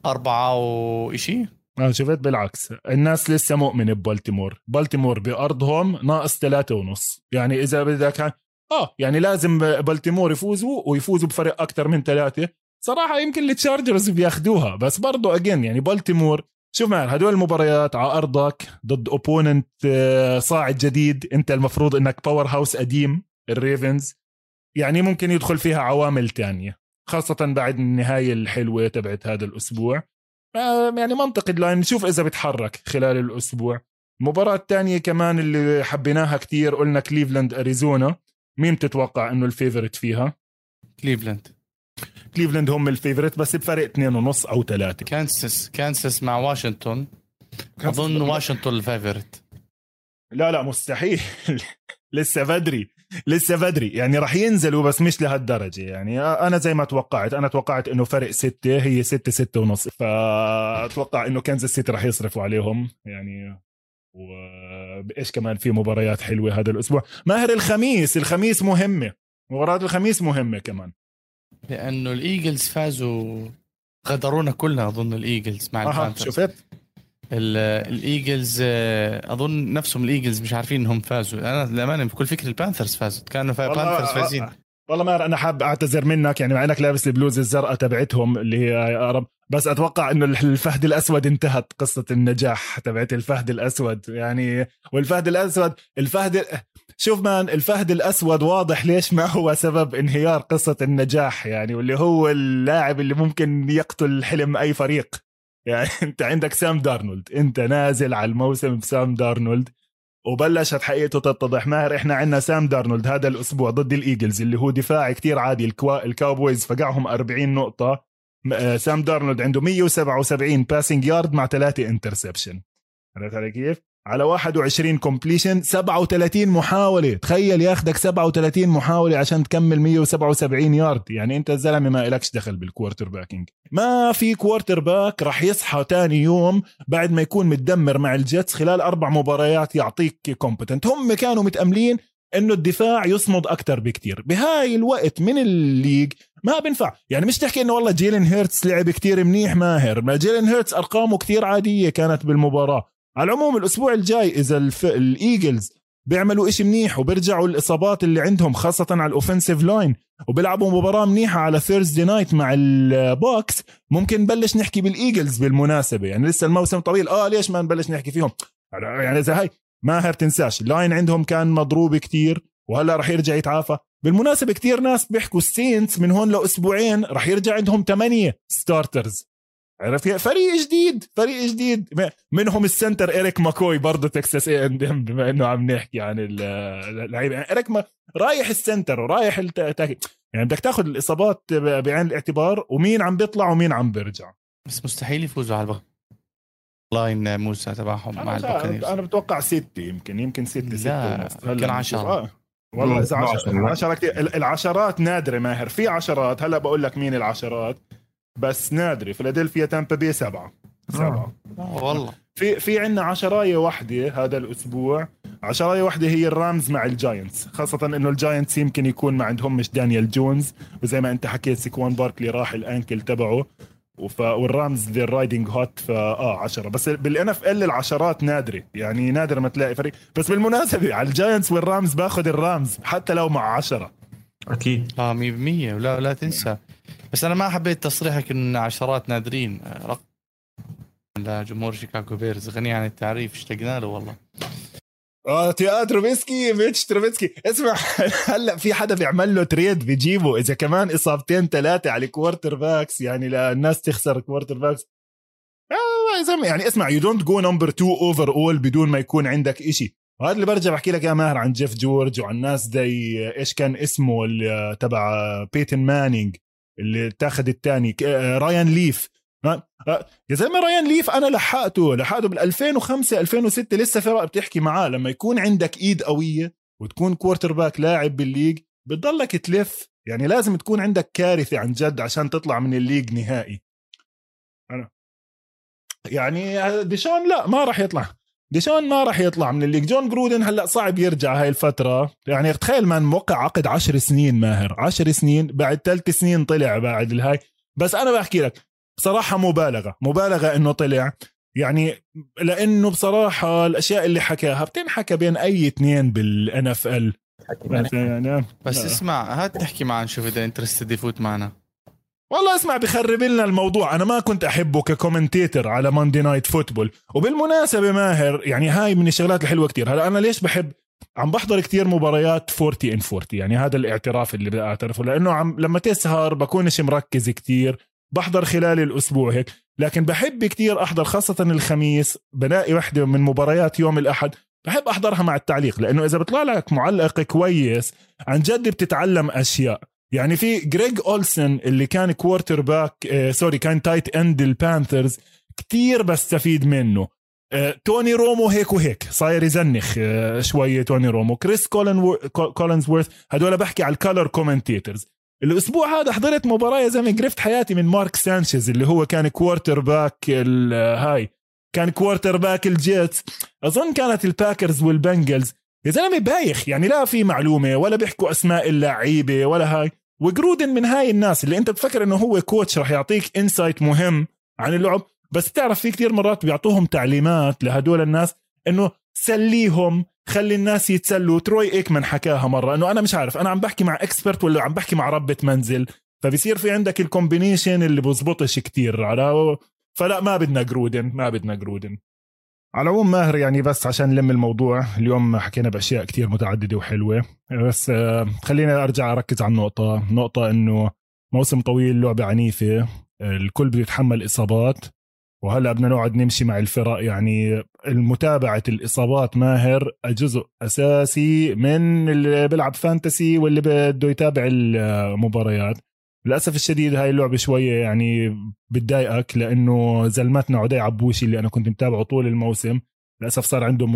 [SPEAKER 1] أربعة وإشي.
[SPEAKER 2] أنا شفت؟ بالعكس. الناس لسه مؤمنة ببالتيمور. بالتيمور بأرضهم ناقص ثلاثة ونص. يعني إذا بدك آه يعني لازم بالتيمور يفوزوا ويفوزوا بفرق أكثر من ثلاثة. صراحة يمكن التشارجرز بياخدوها بس برضو again يعني بالتيمور شوف معنا هدول المباريات على أرضك ضد opponent آه، صاعد جديد أنت المفروض أنك powerhouse قديم الريفنز. يعني ممكن يدخل فيها عوامل تانية خاصة بعد النهاية الحلوة تبعت هذا الأسبوع. آه، يعني منطقي ال line نشوف إذا بتحرك خلال الأسبوع. المباراة الثانية كمان اللي حبيناها كتير قلنا كليفلاند أريزونا. مين بتتوقع إنه ال favorite فيها؟
[SPEAKER 1] كليفلاند
[SPEAKER 2] كليفلاند هم ال favorite بس بفرق اثنين ونص أو ثلاثة.
[SPEAKER 1] كانساس كانساس مع واشنطن. أظن واشنطن ال favorite
[SPEAKER 2] لا لا مستحيل. لسه بدري لسه بدري. يعني راح ينزلوا بس مش لهالدرجة. يعني أنا زي ما توقعت أنا توقعت إنه فرق ستة هي ستة ستة ونص. فأتوقع إنه كنزاس سيتي راح يصرفوا عليهم. يعني وايش كمان في مباريات حلوة هذا الأسبوع. ماهر الخميس الخميس مهمة. مباراة الخميس مهمة كمان.
[SPEAKER 1] لأنه الإيجلز فازوا غدرونا كلنا أظن الإيجلز مع
[SPEAKER 2] البانثرز شفت؟
[SPEAKER 1] الإيجلز آه، أظن نفسهم الإيجلز مش عارفين إنهم فازوا. أنا للأمانة بكل فكر البانثرز فازوا كانوا البانثرز فايزين
[SPEAKER 2] والله ما أنا حاب أعتذر منك يعني مع إنك لابس البلوزة الزرقاء تبعتهم اللي هي يا رب بس أتوقع إنه الفهد الأسود انتهت قصة النجاح تبعت الفهد الأسود. يعني والفهد الأسود الفهد شوف man الفهد الأسود واضح ليش ما هو سبب انهيار قصة النجاح يعني واللي هو اللاعب اللي ممكن يقتل حلم أي فريق. يعني أنت عندك سام دارنولد. أنت نازل على الموسم بسام دارنولد وبلشت حقيقته تتضح. ماهر إحنا عندنا سام دارنولد هذا الأسبوع ضد الإيجلز اللي هو دفاع كتير عادي. الكوا... الكاوبويز فقعهم 40 نقطة. آه، سام دارنولد عنده 177 passing yard مع ثلاثة interception عرفت علي كيف؟ على 21 completion 37 محاولة. تخيل ياخدك 37 محاولة عشان تكمل 177 يارد يعني أنت الزلمة ما إلكش دخل بال quarterbacking ما في quarterback راح يصحى تاني يوم بعد ما يكون متدمر مع ال Jets خلال أربع مباريات يعطيك competent هم كانوا متأملين إنه الدفاع يصمد أكثر بكتير. بهاي الوقت من ال league ما بنفع. يعني مش تحكي إنه والله Jalen Hurts لعب كتير منيح ماهر. ما Jalen Hurts أرقامه كتير عادية كانت بالمباراة. على العموم الأسبوع الجاي إذا الف... ال Eagles بيعملوا إشي منيح وبيرجعوا الإصابات اللي عندهم خاصة على ال offensive line وبيلعبوا مباراة منيحة على Thursday night مع ال Bucs ممكن نبلش نحكي بال Eagles بالمناسبة. يعني لسه الموسم طويل. آه ليش ما نبلش نحكي فيهم؟ يعني إذا هاي ماهر تنساش ال line عندهم كان مضروب كتير وهلأ رح يرجع يتعافى. بالمناسبة كتير ناس بيحكوا ال Saints من هون لأسبوعين رح يرجع عندهم ثمانية starters عرفت؟ فريق جديد فريق جديد. منهم ال center Erik McCoy برضه Texas A&M بما إنه عم نحكي عن اللعيبة. يعني Erik Mc رايح ال center ورايح يعني بدك تاخذ الإصابات بعين الاعتبار ومين عم بيطلع ومين عم بيرجع.
[SPEAKER 1] بس مستحيل يفوزوا على البخ line موسى تبعهم مع ال
[SPEAKER 2] Buccaneers. أنا بتوقع ستة يمكن يمكن ستة ستة
[SPEAKER 1] يمكن 10
[SPEAKER 2] آه. والله إذا 10 10 كثير العشرات نادرة ماهر. في عشرات. هلا بقول لك مين العشرات. بس نادره فيلادلفيا Tampa Bay سبعة. سبعة.
[SPEAKER 1] آه. والله.
[SPEAKER 2] في في عندنا عشراية واحدة هذا الأسبوع. عشراية واحدة هي ال Rams مع ال Giants. خاصة إنه ال Giants يمكن يكون ما عندهم مش Daniel Jones. وزي ما أنت حكيت Saquon Barkley راح ال ankle تبعه. وف... وال Rams they're riding hot ف آه 10 بس بال NFL العشرات نادرة. يعني نادر ما تلاقي فريق. بس بالمناسبة على ال Giants وال Rams باخذ ال Rams حتى لو مع 10
[SPEAKER 3] أكيد.
[SPEAKER 1] آه 100% ولا لا تنسى. بس أنا ما حبيت تصريحك إن عشرات نادرين. رقم. لجمهور Chicago Bears غني عن التعريف. اشتقنا له والله.
[SPEAKER 2] آه تيا Trubisky Mitch Trubisky. اسمع هلا في حدا بيعمل له trade بيجيبه. إذا كمان إصابتين ثلاثة على quarterbacks يعني للناس تخسر كوارتر باكس آه يعني اسمع you don't go number 2 overall بدون ما يكون عندك إشي. وهذا اللي برجع بحكي لك يا ماهر عن Jeff George وعن ناس زي إيش كان اسمه تبع Peyton Manning اللي اتاخذ الثاني Ryan Leaf. يا زلمة Ryan Leaf أنا لحقته لحقته بال 2005 2006 لسه فرق بتحكي معاه. لما يكون عندك إيد قوية وتكون quarterback لاعب بال league بتضلك تلف. يعني لازم تكون عندك كارثة عن جد عشان تطلع من ال league نهائي. أنا يعني Deshaun لا ما راح يطلع. Deshaun ما راح يطلع من ال league. Jon Gruden هلأ صعب يرجع هاي الفترة. يعني تخيل ما موقع عقد عشر سنين ماهر. عشر سنين بعد ثلاث سنين طلع بعد الهاي. بس أنا بحكي لك بصراحة مبالغة. مبالغة إنه طلع. يعني لأنه بصراحة الأشياء اللي حكاها بتنحكى بين أي اثنين بال NFL
[SPEAKER 1] يعني بس اسمع هات تحكي معنا نشوف إذا interested يفوت معنا.
[SPEAKER 2] والله اسمع بخرب لنا الموضوع. أنا ما كنت أحبه ك commentator على Monday Night Football وبالمناسبة ماهر يعني هاي من الشغلات الحلوة كتير. هلا أنا ليش بحب؟ عم بحضر كتير مباريات 40 in 40 يعني هذا الاعتراف اللي بدي أعترفه. لأنه عم لما تسهر بكونش مركز كتير. بحضر خلال الأسبوع هيك. لكن بحب كتير أحضر خاصة الخميس. بلاقي وحدة من مباريات يوم الأحد. بحب أحضرها مع التعليق. لأنه إذا بيطلع لك معلق كويس عن جد بتتعلم أشياء. يعني في Greg Olsen اللي كان quarterback آه sorry كان tight end ال Panthers كتير بستفيد منه. آه Tony Romo هيك وهيك صاير يزنخ آه شوية Tony Romo Cris Collin Collinsworth هدول بحكي على ال color commentators الأسبوع هذا حضرت مباراة يا زلمة قرفت حياتي من Mark Sanchez اللي هو كان quarterback هاي كان quarterback ال Jets أظن كانت ال Packers وال Bengals يا زلمة بايخ يعني لا في معلومة ولا بيحكوا أسماء اللعيبة ولا هاي. و Gruden من هاي الناس اللي انت بتفكر انه هو coach رح يعطيك insight مهم عن اللعب بس تعرف في كثير مرات بيعطوهم تعليمات لهدول الناس انه سليهم خلي الناس يتسلوا. Troy Aikman حكاها مرة انه أنا مش عارف أنا عم بحكي مع expert ولا عم بحكي مع ربة منزل؟ فبصير في عندك ال combination اللي بزبطش كتير على فلا ما بدنا Gruden ما بدنا Gruden على العموم ماهر يعني بس عشان نلم الموضوع اليوم حكينا بأشياء كتير متعددة وحلوة. بس آه، خلينا أرجع أركز على النقطة. نقطة إنه موسم طويل لعبة عنيفة الكل بده يتحمل إصابات. وهلأ بدنا نقعد نمشي مع الفرق يعني المتابعة الإصابات ماهر جزء أساسي من اللي بيلعب fantasy واللي بده يتابع المباريات. للأسف الشديد هاي اللعبة شوية يعني بتضايقك لأنه زلمتنا عدي عبوشي اللي أنا كنت متابعه طول الموسم. للأسف صار عنده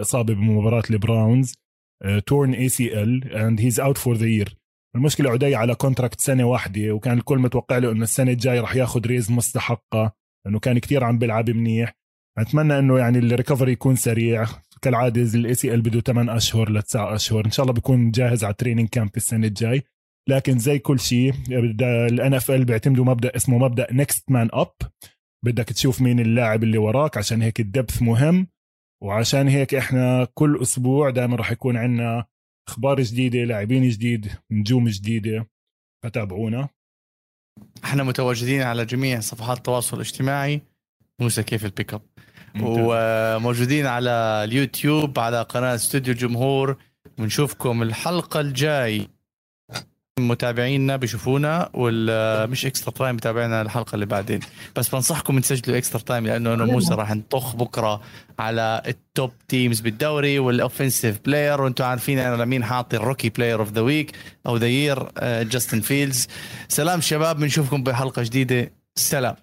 [SPEAKER 2] إصابة بمباراة ال Browns torn ACL and he's out for the year المشكلة عدي على contract سنة واحدة وكان الكل متوقع له إنه السنة الجاي رح ياخذ raise مستحقة لأنه كان كتير عم بيلعب منيح. أتمنى إنه يعني ال recovery يكون سريع. كالعادة ال ACL بده 8 أشهر ل 9 أشهر. إن شاء الله بيكون جاهز على ال training camp السنة الجاي. لكن زي كل شيء ال NFL بيعتمدوا مبدأ اسمه مبدأ next man up بدك تشوف مين اللاعب اللي وراك عشان هيك ال depth مهم. وعشان هيك إحنا كل أسبوع دائما راح يكون عندنا أخبار جديدة لاعبين جديد نجوم جديدة. فتابعونا.
[SPEAKER 1] إحنا متواجدين على جميع صفحات التواصل الاجتماعي. موسى كيف ال backup وموجودين على اليوتيوب على قناة استوديو الجمهور. ونشوفكم الحلقة الجاي. متابعينا بيشوفونا ولا مش extra time متابعينا الحلقة اللي بعدين. بس بنصحكم تسجلوا extra time لأنه أنا وموسى راح نطخ بكرة على ال top teams بالدوري وال offensive player وأنتم عارفين أنا لمين حاطي ال rookie player of the week أو the year جاستن فيلدز سلام شباب بنشوفكم بحلقة جديدة. سلام.